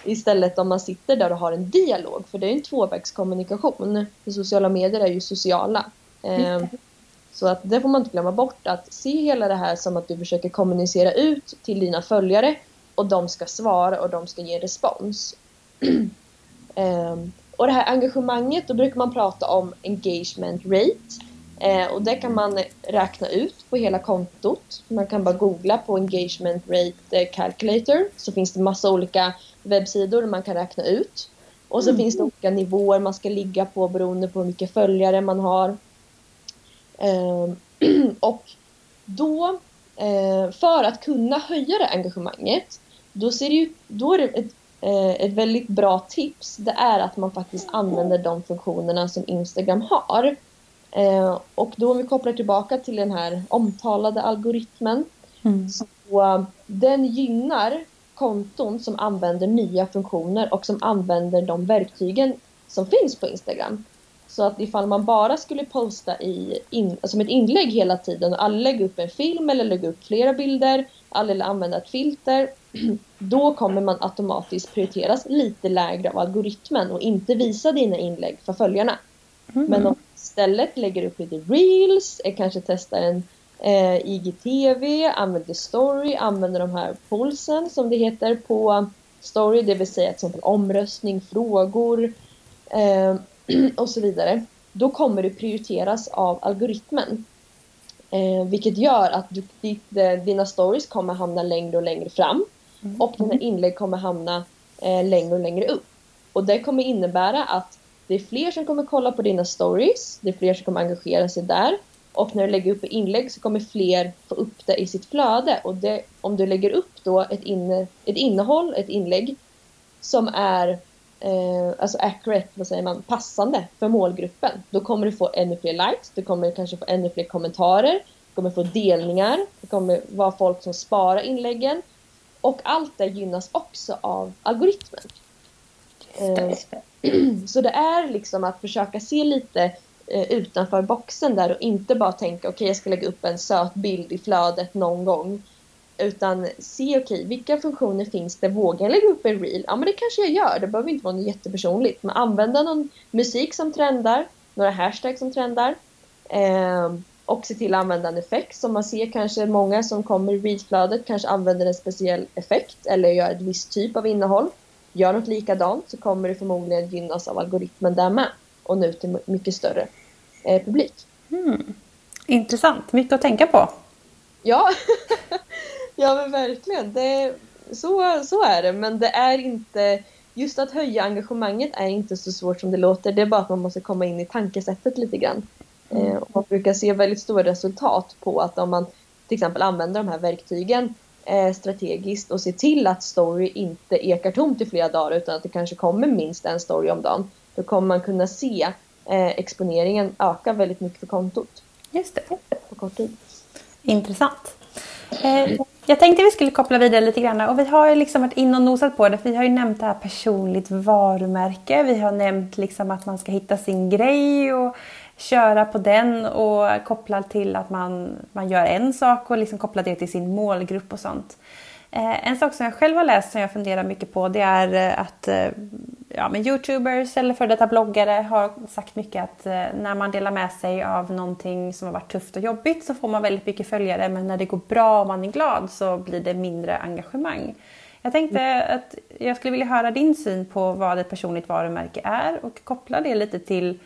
istället om man sitter där och har en dialog, för det är en tvåvägskommunikation. För sociala medier är ju sociala. Eh, så att det får man inte glömma bort, att se hela det här som att du försöker kommunicera ut till dina följare och de ska svara och de ska ge respons. <clears throat> um, och det här engagemanget, då brukar man prata om engagement rate. Eh, och det kan man räkna ut på hela kontot. Man kan bara googla på engagement rate calculator så finns det massa olika webbsidor där man kan räkna ut. Och så mm. finns det olika nivåer man ska ligga på beroende på hur mycket följare man har. Eh, <clears throat> och då, eh, för att kunna höja det engagemanget, då, ser det ju, då är det ett, eh, ett väldigt bra tips. Det är att man faktiskt använder de funktionerna som Instagram har. Eh, och då om vi kopplar tillbaka till den här omtalade algoritmen. Mm. Så den gynnar konton som använder nya funktioner och som använder de verktygen som finns på Instagram. Så att ifall man bara skulle posta i in, som ett inlägg hela tiden och alla lägger upp en film eller lägger upp flera bilder, alla använder ett filter, <clears throat> då kommer man automatiskt prioriteras lite lägre av algoritmen och inte visa dina inlägg för följarna. Mm. Men om du istället lägger upp lite reels, kanske testar en eh, IGTV, använder story, använder de här polsen som det heter på story, det vill säga till exempel omröstning, frågor eh, <clears throat> och så vidare. Då kommer du prioriteras av algoritmen. Eh, vilket gör att du, dina stories kommer hamna längre och längre fram. Mm. Och dina inlägg kommer hamna eh, längre och längre upp. Och det kommer innebära att det är fler som kommer kolla på dina stories, det är fler som kommer engagera sig där. Och när du lägger upp inlägg så kommer fler få upp det i sitt flöde. Och det, om du lägger upp då ett, inne, ett innehåll, ett inlägg som är eh, alltså accurate, vad säger man, passande för målgruppen. Då kommer du få ännu fler likes, du kommer kanske få ännu fler kommentarer, du kommer få delningar, det kommer vara folk som sparar inläggen. Och allt det gynnas också av algoritmen. Eh, <clears throat> så det är liksom att försöka se lite eh, utanför boxen där och inte bara tänka okej okay, jag ska lägga upp en söt bild i flödet någon gång. Utan se okej, okay, vilka funktioner finns det? Vågar jag lägga upp en reel? Ja men det kanske jag gör, det behöver inte vara något jättepersonligt. Men använda någon musik som trendar, några hashtags som trendar. Eh, och se till att använda en effekt som man ser kanske många som kommer i reelflödet kanske använder en speciell effekt eller gör ett visst typ av innehåll gör något likadant så kommer det förmodligen gynnas av algoritmen där med och nå ut till mycket större eh, publik. Mm. Intressant, mycket att tänka på. Ja, <laughs> ja men verkligen. Det, så, så är det, men det är inte just att höja engagemanget är inte så svårt som det låter. Det är bara att man måste komma in i tankesättet lite grann. Mm. Eh, och man brukar se väldigt stora resultat på att om man till exempel använder de här verktygen eh, strategiskt och se till att story inte ekar tomt i flera dagar utan att det kanske kommer minst en story om dagen. Då kommer man kunna se eh, exponeringen öka väldigt mycket för kontot. Just det. På kort tid. Intressant. Eh, jag tänkte vi skulle koppla vidare lite grann och vi har ju liksom varit in och nosat på det. För vi har ju nämnt det här personligt varumärke. Vi har nämnt liksom att man ska hitta sin grej och köra på den och koppla till att man, man gör en sak och liksom koppla det till sin målgrupp och sånt. Eh, en sak som jag själv har läst som jag funderar mycket på det är eh, att eh, ja, men Youtubers eller före detta bloggare har sagt mycket att eh, när man delar med sig av någonting som har varit tufft och jobbigt så får man väldigt mycket följare men när det går bra och man är glad så blir det mindre engagemang. Jag tänkte att jag skulle vilja höra din syn på vad ett personligt varumärke är och koppla det lite till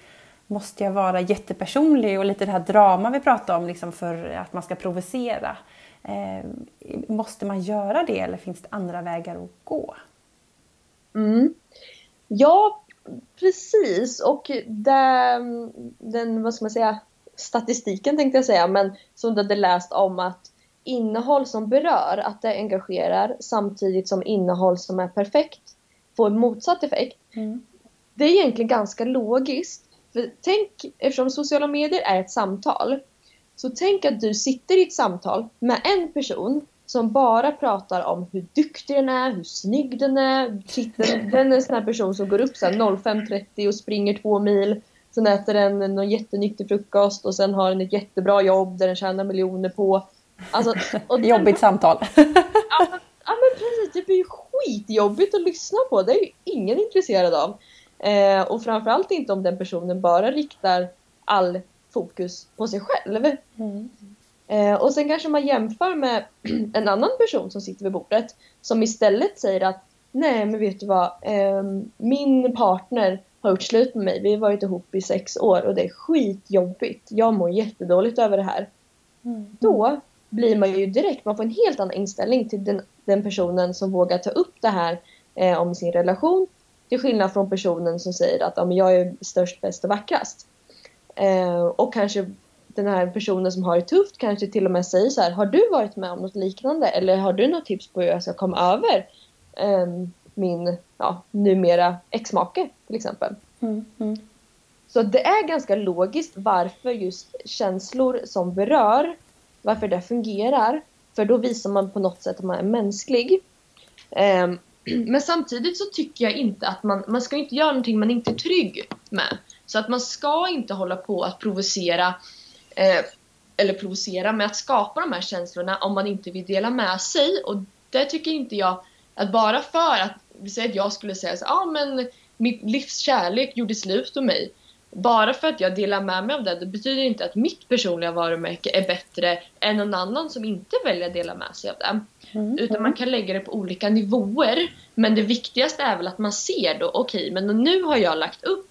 måste jag vara jättepersonlig och lite det här drama vi pratade om liksom för att man ska provocera. Eh, måste man göra det eller finns det andra vägar att gå? Mm. Ja, precis. Och den, den, vad ska man säga, statistiken tänkte jag säga, men som du hade läst om att innehåll som berör, att det engagerar samtidigt som innehåll som är perfekt får motsatt effekt. Mm. Det är egentligen ganska logiskt för tänk, eftersom sociala medier är ett samtal, så tänk att du sitter i ett samtal med en person som bara pratar om hur duktig den är, hur snygg den är. Den är en sån här person som går upp 05.30 och springer två mil. Sen äter den någon jättenyttig frukost och sen har den ett jättebra jobb där den tjänar miljoner på. Alltså, och Jobbigt samtal. ja, men, ja men precis, det blir ju skitjobbigt att lyssna på. Det är ju ingen intresserad av. Eh, och framförallt inte om den personen bara riktar all fokus på sig själv. Mm. Eh, och sen kanske man jämför med <clears throat> en annan person som sitter vid bordet som istället säger att nej men vet du vad, eh, min partner har gjort slut med mig. Vi har varit ihop i sex år och det är skitjobbigt. Jag mår jättedåligt över det här. Mm. Då blir man ju direkt, man får en helt annan inställning till den, den personen som vågar ta upp det här eh, om sin relation. Till skillnad från personen som säger att ja, jag är störst, bäst och vackrast. Eh, och kanske den här personen som har det tufft kanske till och med säger så här, har du varit med om något liknande eller har du något tips på hur jag ska komma över eh, min ja, numera exmake till exempel. Mm, mm. Så det är ganska logiskt varför just känslor som berör, varför det fungerar. För då visar man på något sätt att man är mänsklig. Eh, <clears throat> men samtidigt så tycker jag inte att man, man ska inte göra någonting man inte är trygg med. Så att man ska inte hålla på att provocera eh, eller provocera med att skapa de här känslorna om man inte vill dela med sig. Och det tycker inte jag att bara för att, vi säger att jag skulle säga så ja ah, men mitt livs kärlek gjorde slut med mig. Bara för att jag delar med mig av det, det betyder inte att mitt personliga varumärke är bättre än någon annan som inte väljer att dela med sig av det. Mm. Utan man kan lägga det på olika nivåer. Men det viktigaste är väl att man ser då, okej, okay, men nu har jag lagt upp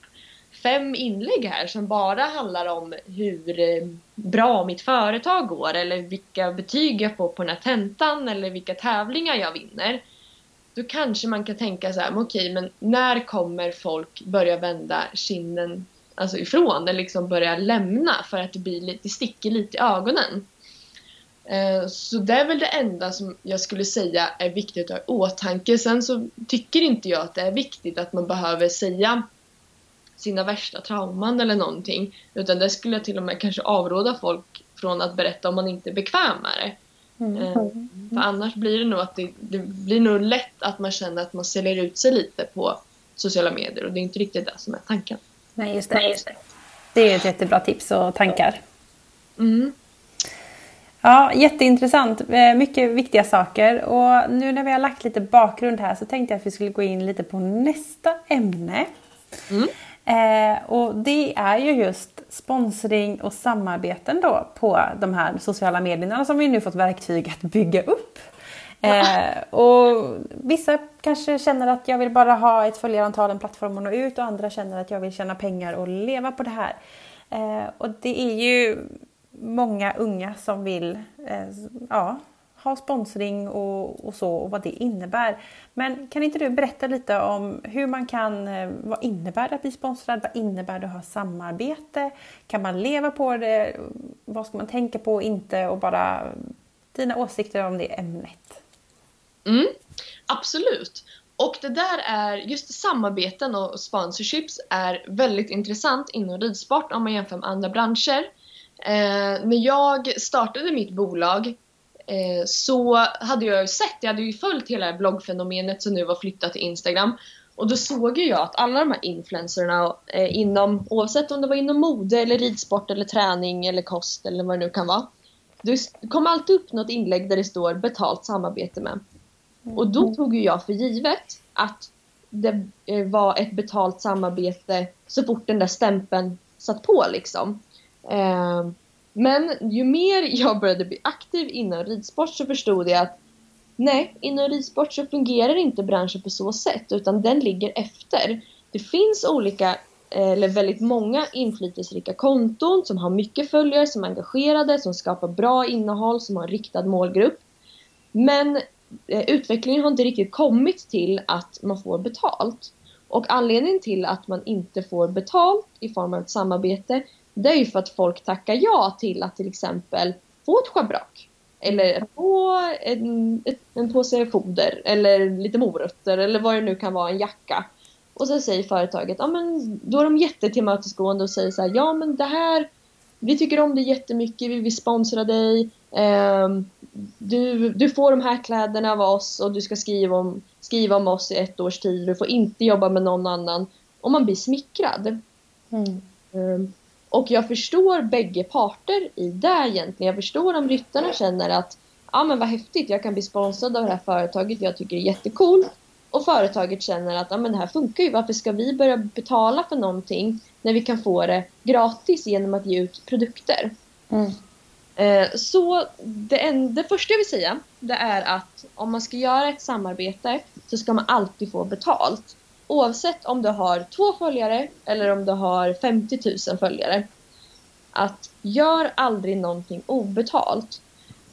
fem inlägg här som bara handlar om hur eh, bra mitt företag går eller vilka betyg jag får på den här tentan eller vilka tävlingar jag vinner. Då kanske man kan tänka så här, okej, men när kommer folk börja vända kinden alltså ifrån eller liksom börja lämna för att det blir lite, det sticker lite i ögonen. Eh, så det är väl det enda som jag skulle säga är viktigt att ha i åtanke. Sen så tycker inte jag att det är viktigt att man behöver säga sina värsta trauman eller någonting. Utan det skulle jag till och med kanske avråda folk från att berätta om man inte är bekväm med det. Mm. Eh, för annars blir det nog att det, det, blir nog lätt att man känner att man säljer ut sig lite på sociala medier och det är inte riktigt det som är tanken. Nej, just det. Nej, just det. det är ett jättebra tips och tankar. Mm. Ja, jätteintressant. Eh, mycket viktiga saker. Och nu när vi har lagt lite bakgrund här så tänkte jag att vi skulle gå in lite på nästa ämne. Mm. Eh, och det är ju just sponsring och samarbeten då på de här sociala medierna som vi nu fått verktyg att bygga upp. Eh, och vissa kanske känner att jag vill bara ha ett följarantal, en plattform att nå ut och andra känner att jag vill tjäna pengar och leva på det här. Eh, och det är ju många unga som vill eh, ja, ha sponsring och, och, så och vad det innebär. Men kan inte du berätta lite om hur man kan, eh, vad innebär det att bli sponsrad? Vad innebär det att ha samarbete? Kan man leva på det? Vad ska man tänka på och inte? Och bara dina åsikter om det ämnet. Mm, absolut. Och det där är, just samarbeten och sponsorships är väldigt intressant inom ridsport om man jämför med andra branscher. Eh, när jag startade mitt bolag så hade jag ju sett, jag hade ju följt hela bloggfenomenet som nu var flyttat till Instagram. Och då såg jag att alla de här influencerna eh, inom, oavsett om det var inom mode eller ridsport eller träning eller kost eller vad det nu kan vara. Det kommer alltid upp något inlägg där det står betalt samarbete med. Och då mm. tog ju jag för givet att det eh, var ett betalt samarbete så fort den där stämpeln satt på liksom. Men ju mer jag började bli aktiv inom ridsport så förstod jag att nej, inom ridsport så fungerar inte branschen på så sätt utan den ligger efter. Det finns olika, eh, eller väldigt många inflytelserika konton som har mycket följare, som är engagerade, som skapar bra innehåll, som har en riktad målgrupp. Men eh, utvecklingen har inte riktigt kommit till att man får betalt. Och anledningen till att man inte får betalt i form av ett samarbete det är ju för att folk tackar ja till att till exempel få ett schabrak. Eller få en, en påse foder eller lite morötter eller vad det nu kan vara, en jacka. Och så säger företaget, ja men då är de jättetillmötesgående och säger så här, ja men det här, vi tycker om dig jättemycket, vi vill sponsra dig. Eh, du, du får de här kläderna av oss och du ska skriva om, skriva om oss i ett års tid. Du får inte jobba med någon annan. Och man blir smickrad. Mm. Och jag förstår bägge parter i det egentligen. Jag förstår om ryttarna känner att ja men vad häftigt, jag kan bli sponsrad av det här företaget, jag tycker det är jättekul. Och företaget känner att ja, men det här funkar ju, varför ska vi börja betala för någonting när vi kan få det gratis genom att ge ut produkter? Mm. Eh, så det, en, det första jag vill säga det är att om man ska göra ett samarbete så ska man alltid få betalt. Oavsett om du har två följare eller om du har 50 000 följare. Att gör aldrig någonting obetalt.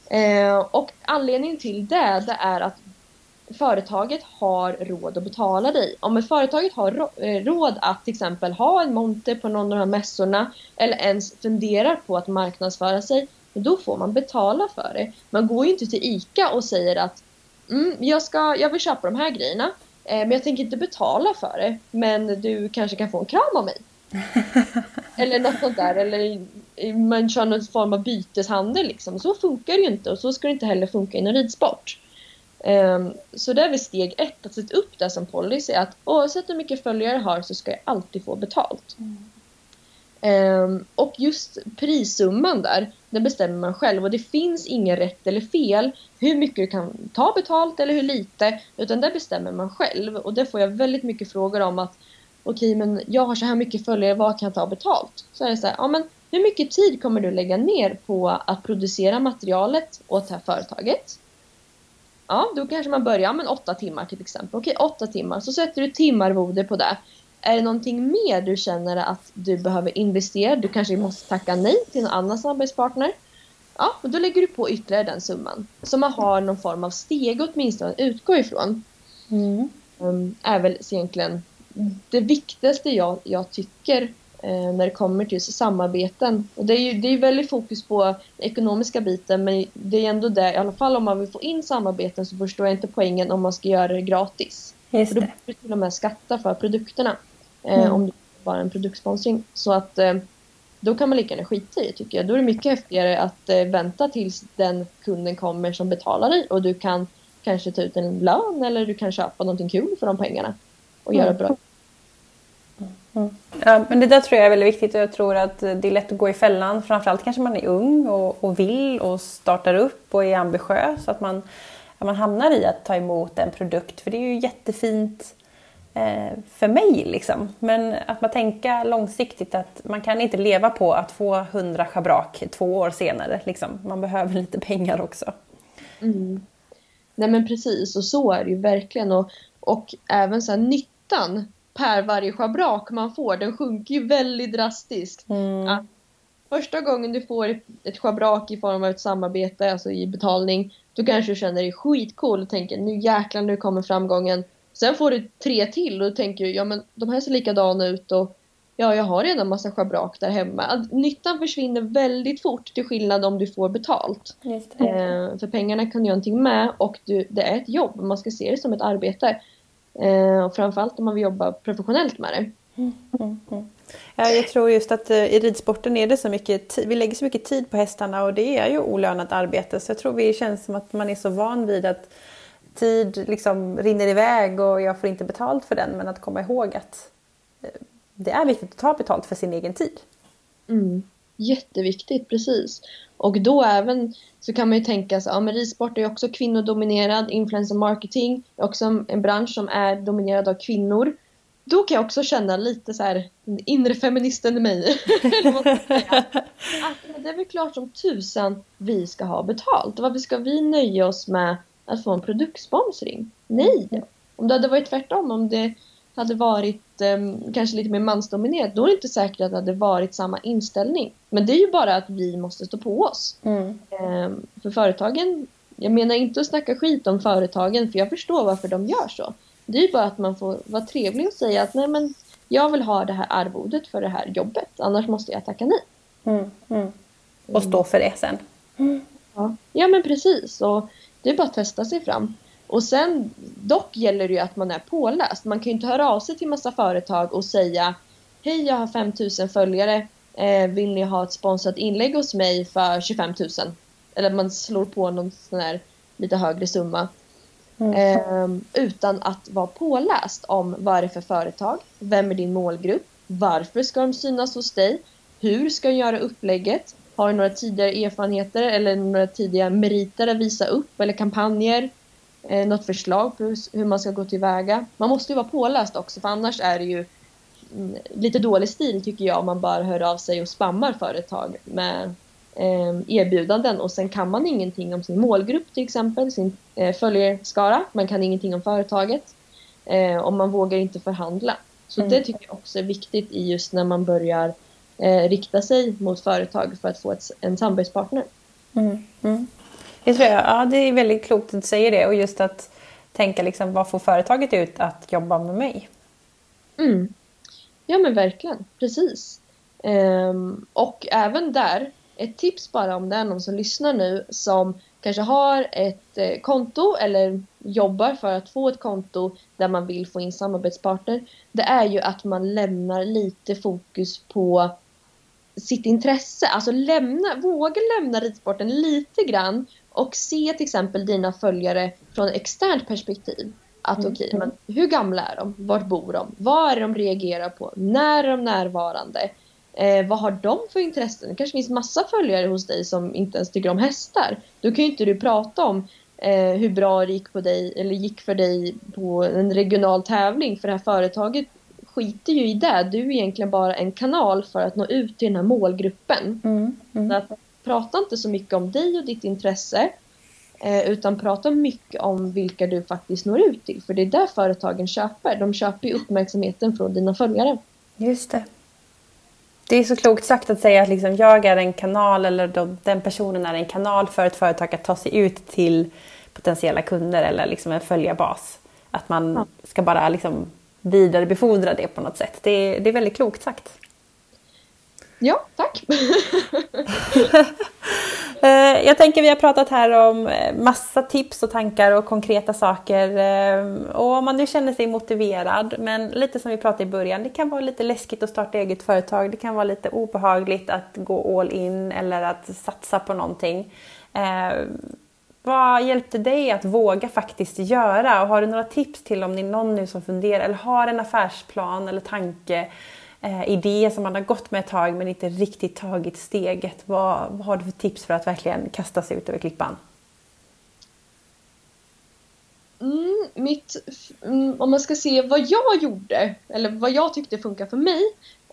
Eh, och anledningen till det, det är att företaget har råd att betala dig. Om ett företaget har eh, råd att till exempel ha en monter på någon av de här mässorna eller ens funderar på att marknadsföra sig, då får man betala för det. Man går ju inte till ICA och säger att mm, jag, ska, jag vill köpa de här grejerna men jag tänker inte betala för det men du kanske kan få en kram av mig. <laughs> eller något sånt där. Eller man kör någon form av byteshandel liksom. Så funkar det ju inte och så ska det inte heller funka inom ridsport. Um, så det är väl steg ett, att sätta upp det som policy. Att oavsett hur mycket följare jag har så ska jag alltid få betalt. Mm. Ehm, och just prissumman där, den bestämmer man själv och det finns inget rätt eller fel hur mycket du kan ta betalt eller hur lite, utan det bestämmer man själv. Och det får jag väldigt mycket frågor om att okej, okay, men jag har så här mycket följare, vad kan jag ta betalt? Så är det så här, ja men hur mycket tid kommer du lägga ner på att producera materialet åt det här företaget? Ja, då kanske man börjar med åtta timmar till exempel. Okej, åtta timmar. Så sätter du timarvode på det. Är det någonting mer du känner att du behöver investera? Du kanske måste tacka nej till en annan samarbetspartner. Ja, och då lägger du på ytterligare den summan. Så man har någon form av steg åtminstone att utgå ifrån. Mm. Um, är väl egentligen det viktigaste jag, jag tycker eh, när det kommer till samarbeten. Och det är ju det är väldigt fokus på den ekonomiska biten men det är ändå det, i alla fall om man vill få in samarbeten så förstår jag inte poängen om man ska göra det gratis. Just det. För då blir du till och med skatta för produkterna mm. om det bara är en produktsponsring. Så att eh, då kan man lika gärna skita i det tycker jag. Då är det mycket häftigare att eh, vänta tills den kunden kommer som betalar dig och du kan kanske ta ut en lön eller du kan köpa någonting kul för de pengarna och mm. göra bra Mm. Ja, men det där tror jag är väldigt viktigt och jag tror att det är lätt att gå i fällan. Framförallt kanske man är ung och, och vill och startar upp och är ambitiös. Att man, att man hamnar i att ta emot en produkt. För det är ju jättefint eh, för mig liksom. Men att man tänker långsiktigt att man kan inte leva på att få 100 schabrak två år senare. Liksom. Man behöver lite pengar också. Mm. Nej men precis och så är det ju verkligen. Och, och även så här, nyttan per varje schabrak man får, den sjunker ju väldigt drastiskt. Mm. Att första gången du får ett, ett schabrak i form av ett samarbete, alltså i betalning, då kanske du känner dig skitcool och tänker nu jäklar nu kommer framgången. Sen får du tre till och tänker ja men de här ser likadana ut och ja jag har redan massa schabrak där hemma. Nyttan försvinner väldigt fort till skillnad om du får betalt. Eh, för pengarna kan du göra någonting med och du, det är ett jobb, man ska se det som ett arbete. Eh, och framförallt om man vill jobba professionellt med det. Mm, mm, mm. Ja, jag tror just att eh, i ridsporten är det så mycket, vi lägger så mycket tid på hästarna och det är ju olönat arbete. Så jag tror det känns som att man är så van vid att tid liksom rinner iväg och jag får inte betalt för den. Men att komma ihåg att eh, det är viktigt att ta betalt för sin egen tid. Mm. Jätteviktigt, precis. Och då även så kan man ju tänka sig, ja men ridsport är också kvinnodominerad, influencer marketing är också en bransch som är dominerad av kvinnor. Då kan jag också känna lite så här, inre feministen i mig. <laughs> <laughs> att det är väl klart som tusan vi ska ha betalt. Varför ska vi nöja oss med att få en produktsponsring? Nej! Om det hade varit tvärtom, om det hade varit um, kanske lite mer mansdominerat, då är det inte säkert att det hade varit samma inställning. Men det är ju bara att vi måste stå på oss. Mm. Um, för företagen, jag menar inte att snacka skit om företagen, för jag förstår varför de gör så. Det är ju bara att man får vara trevlig och säga att nej men jag vill ha det här arvodet för det här jobbet, annars måste jag tacka nej. Mm, mm. Och stå för det sen. Ja. ja men precis, och det är bara att testa sig fram. Och sen dock gäller det ju att man är påläst. Man kan ju inte höra av sig till massa företag och säga Hej, jag har 5000 följare. Eh, vill ni ha ett sponsrat inlägg hos mig för 25 000? Eller man slår på någon sån här lite högre summa. Mm. Eh, utan att vara påläst om vad är det för företag, vem är din målgrupp, Varför ska de synas hos dig? Hur ska de göra upplägget? Har du några tidigare erfarenheter eller några tidiga meriter att visa upp eller kampanjer? Eh, något förslag på hur man ska gå tillväga? Man måste ju vara påläst också för annars är det ju mm, lite dålig stil tycker jag om man bara hör av sig och spammar företag med eh, erbjudanden och sen kan man ingenting om sin målgrupp till exempel, sin eh, följarskara. Man kan ingenting om företaget eh, och man vågar inte förhandla. Så mm. det tycker jag också är viktigt i just när man börjar eh, rikta sig mot företag för att få ett, en samarbetspartner. Mm. Mm. Jag tror jag, ja, det är väldigt klokt att du säger det och just att tänka liksom, vad får företaget ut att jobba med mig? Mm. Ja men verkligen, precis. Um, och även där, ett tips bara om det är någon som lyssnar nu som kanske har ett eh, konto eller jobbar för att få ett konto där man vill få in samarbetspartner. Det är ju att man lämnar lite fokus på sitt intresse. Alltså lämna, våga lämna ridsporten lite grann och se till exempel dina följare från ett externt perspektiv. Att mm. okej, okay, hur gamla är de? Vart bor de? Vad är det de reagerar på? När är de närvarande? Eh, vad har de för intressen? Det kanske finns massa följare hos dig som inte ens tycker om hästar. Då kan ju inte du prata om eh, hur bra det gick, på dig, eller gick för dig på en regional tävling för det här företaget skiter ju i det. Du är egentligen bara en kanal för att nå ut till den här målgruppen. Mm, mm. Prata inte så mycket om dig och ditt intresse eh, utan prata mycket om vilka du faktiskt når ut till. För det är där företagen köper. De köper ju uppmärksamheten från dina följare. Just det. Det är så klokt sagt att säga att liksom jag är en kanal eller den personen är en kanal för ett företag att ta sig ut till potentiella kunder eller liksom en följarbas. Att man ska bara liksom vidarebefordra det på något sätt. Det, det är väldigt klokt sagt. Ja, tack. <laughs> Eh, jag tänker vi har pratat här om eh, massa tips och tankar och konkreta saker. Eh, och om man nu känner sig motiverad, men lite som vi pratade i början, det kan vara lite läskigt att starta eget företag. Det kan vara lite obehagligt att gå all in eller att satsa på någonting. Vad hjälpte dig att våga faktiskt göra? Och har du några tips till om det är någon nu som funderar eller har en affärsplan eller tanke eh, idé som man har gått med ett tag men inte riktigt tagit steget. Vad, vad har du för tips för att verkligen kasta sig ut över klippan? Mm, mitt, mm, om man ska se vad jag gjorde, eller vad jag tyckte funkar för mig,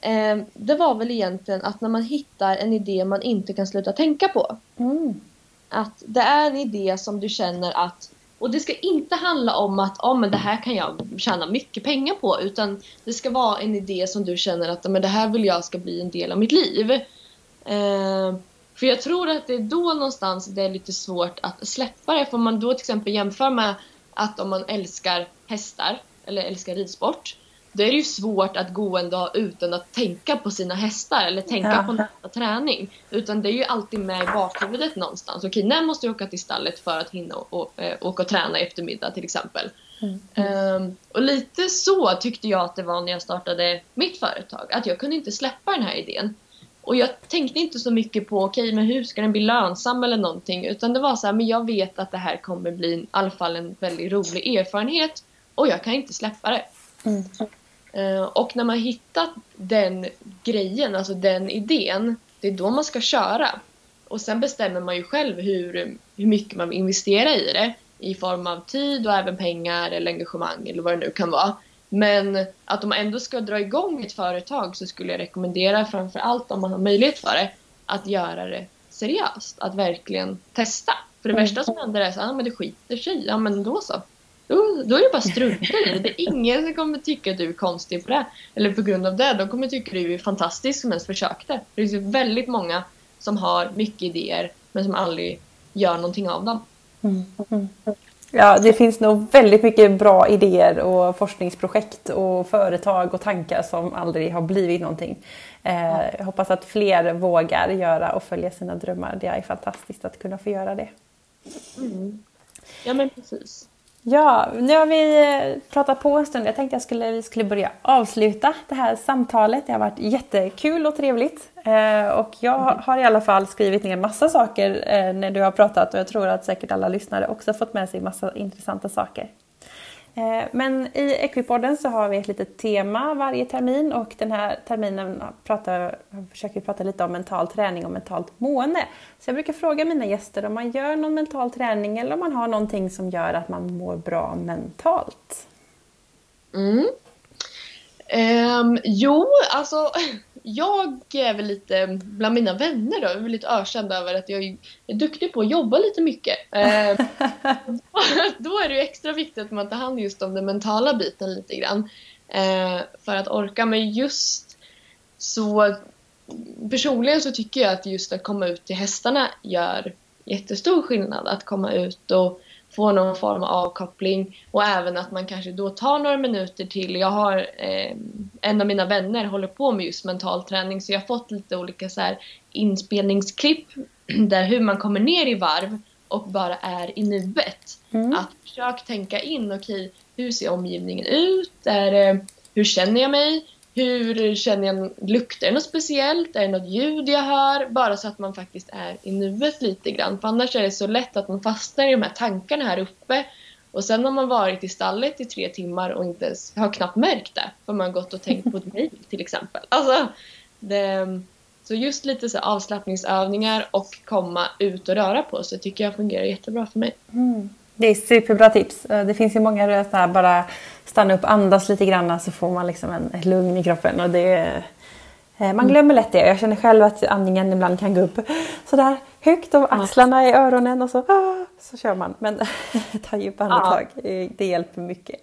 eh, det var väl egentligen att när man hittar en idé man inte kan sluta tänka på. Mm. Att det är en idé som du känner att och det ska inte handla om att oh, men det här kan jag tjäna mycket pengar på utan det ska vara en idé som du känner att men det här vill jag ska bli en del av mitt liv. Eh, för jag tror att det är då någonstans det är lite svårt att släppa det. För om man då till exempel jämför med att om man älskar hästar eller älskar ridsport då är det ju svårt att gå en dag utan att tänka på sina hästar eller tänka ja. på nästa träning. Utan det är ju alltid med i bakhuvudet någonstans. Okej, när måste jag åka till stallet för att hinna och, äh, åka och träna i eftermiddag till exempel. Mm. Um, och lite så tyckte jag att det var när jag startade mitt företag. Att jag kunde inte släppa den här idén. Och jag tänkte inte så mycket på, okej okay, men hur ska den bli lönsam eller någonting. Utan det var så här, men jag vet att det här kommer bli i alla fall en väldigt rolig erfarenhet. Och jag kan inte släppa det. Mm. Eh, och när man hittat den grejen, alltså den idén, det är då man ska köra. Och sen bestämmer man ju själv hur, hur mycket man vill investera i det i form av tid och även pengar eller engagemang eller vad det nu kan vara. Men att om man ändå ska dra igång ett företag så skulle jag rekommendera framför allt om man har möjlighet för det att göra det seriöst, att verkligen testa. För det mm. värsta som händer är att ah, det skiter sig, ja men då så. Då, då är det bara strunta i det. Det är ingen som kommer tycka att du är konstig på det. Eller på grund av det. De kommer tycka att du är fantastisk som ens försökte. Det finns väldigt många som har mycket idéer men som aldrig gör någonting av dem. Mm. Mm. Ja, det finns nog väldigt mycket bra idéer och forskningsprojekt och företag och tankar som aldrig har blivit någonting. Eh, jag hoppas att fler vågar göra och följa sina drömmar. Det är fantastiskt att kunna få göra det. Mm. Ja, men precis. Ja, nu har vi eh, pratat på en stund. Jag tänkte att vi skulle börja avsluta det här samtalet. Det har varit jättekul och trevligt. Eh, och jag mm. har i alla fall skrivit ner massa saker eh, när du har pratat och jag tror att säkert alla lyssnare också fått med sig massa intressanta saker. Eh, men i Equipodden så har vi ett litet tema varje termin och den här terminen pratar, försöker vi prata lite om mental träning och mentalt mående. Så jag brukar fråga mina gäster om man gör någon mental träning eller om man har någonting som gör att man mår bra mentalt. Mm. Um, jo, alltså jag är väl lite, bland mina vänner då, är väl lite ökänd över att jag är duktig på att jobba lite mycket. Eh, <laughs> då är det ju extra viktigt att man tar hand just om den mentala biten lite grann. Eh, för att orka, men just så personligen så tycker jag att just att komma ut till hästarna gör jättestor skillnad. Att komma ut och få någon form av avkoppling och även att man kanske då tar några minuter till. Jag har eh, en av mina vänner håller på med just mental träning så jag har fått lite olika så här, inspelningsklipp <clears throat> där hur man kommer ner i varv och bara är i nuet. Mm. Att försöka tänka in, okej, okay, hur ser omgivningen ut? Är, hur känner jag mig? Hur känner jag, luktar det något speciellt? Är det något ljud jag hör? Bara så att man faktiskt är i nuet lite grann. För annars är det så lätt att man fastnar i de här tankarna här uppe. Och sen har man varit i stallet i tre timmar och inte har knappt märkt det. För man har gått och tänkt på ett mejl till exempel. Alltså, det, så just lite så avslappningsövningar och komma ut och röra på sig tycker jag fungerar jättebra för mig. Mm. Det är superbra tips. Det finns ju många så här, bara stanna upp, andas lite grann så får man liksom en, ett lugn i kroppen. Och det, eh, man mm. glömmer lätt det. Jag känner själv att andningen ibland kan gå upp sådär högt och axlarna i öronen och så, ah, så kör man. Men <laughs> ta djupa andetag, ja. det hjälper mycket.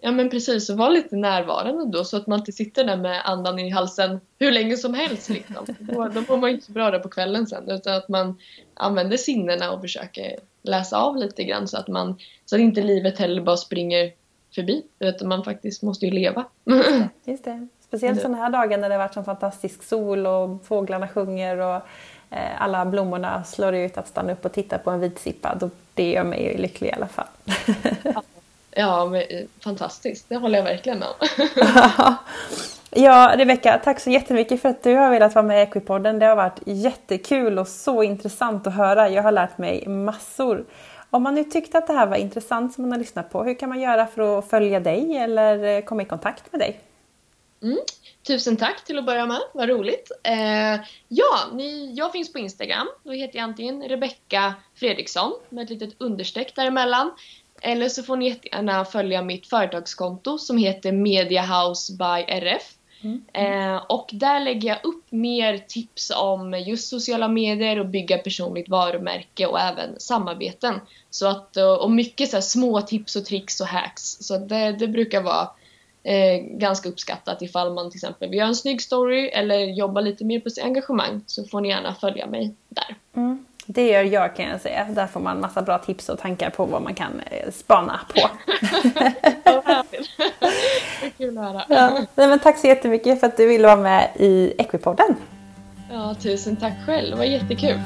Ja men precis, och var lite närvarande då så att man inte sitter där med andan i halsen hur länge som helst. Liksom. Då, då mår man inte så bra där på kvällen sen utan att man använder sinnena och försöker läsa av lite grann så att, man, så att inte livet heller bara springer förbi utan man faktiskt måste ju leva. Just det. Speciellt sådana här dagar när det har varit så fantastisk sol och fåglarna sjunger och eh, alla blommorna slår ut att stanna upp och titta på en vitsippa. det gör mig lycklig i alla fall. Ja, men, eh, fantastiskt. Det håller jag verkligen med om. <laughs> ja, Rebecka, tack så jättemycket för att du har velat vara med i Equipodden. Det har varit jättekul och så intressant att höra. Jag har lärt mig massor. Om man nu tyckte att det här var intressant som man har lyssnat på, hur kan man göra för att följa dig eller eh, komma i kontakt med dig? Mm. Tusen tack till att börja med, vad roligt. Eh, ja, ni, jag finns på Instagram. Då heter jag antingen Rebecka Fredriksson med ett litet understreck däremellan. Eller så får ni jättegärna följa mitt företagskonto som heter Mediahouse by RF. Mm. Eh, och där lägger jag upp mer tips om just sociala medier och bygga personligt varumärke och även samarbeten. Så att, eh, och mycket så små tips och tricks och hacks. Så det, det brukar vara eh, ganska uppskattat ifall man till exempel vill göra en snygg story eller jobba lite mer på sitt engagemang så får ni gärna följa mig där. Mm. Det gör jag kan jag säga. Där får man massa bra tips och tankar på vad man kan eh, spana på. <laughs> Kul att höra. Ja. men tack så jättemycket för att du ville vara med i Equipodden. Ja, tusen tack själv. Det var jättekul.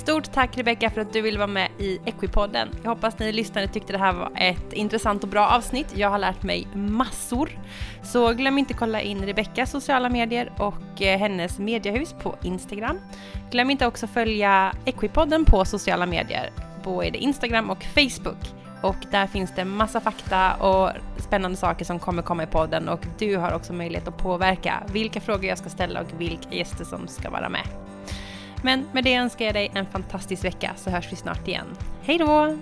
Stort tack Rebecka för att du ville vara med i Equipodden. Jag hoppas ni lyssnare tyckte det här var ett intressant och bra avsnitt. Jag har lärt mig massor. Så glöm inte kolla in Rebeckas sociala medier och eh, hennes mediehus på Instagram. Glöm inte också följa Equipodden på sociala medier. Både Instagram och Facebook. Och där finns det massa fakta och spännande saker som kommer komma i podden och du har också möjlighet att påverka vilka frågor jag ska ställa och vilka gäster som ska vara med. Men med det önskar jag dig en fantastisk vecka så hörs vi snart igen. Hej då!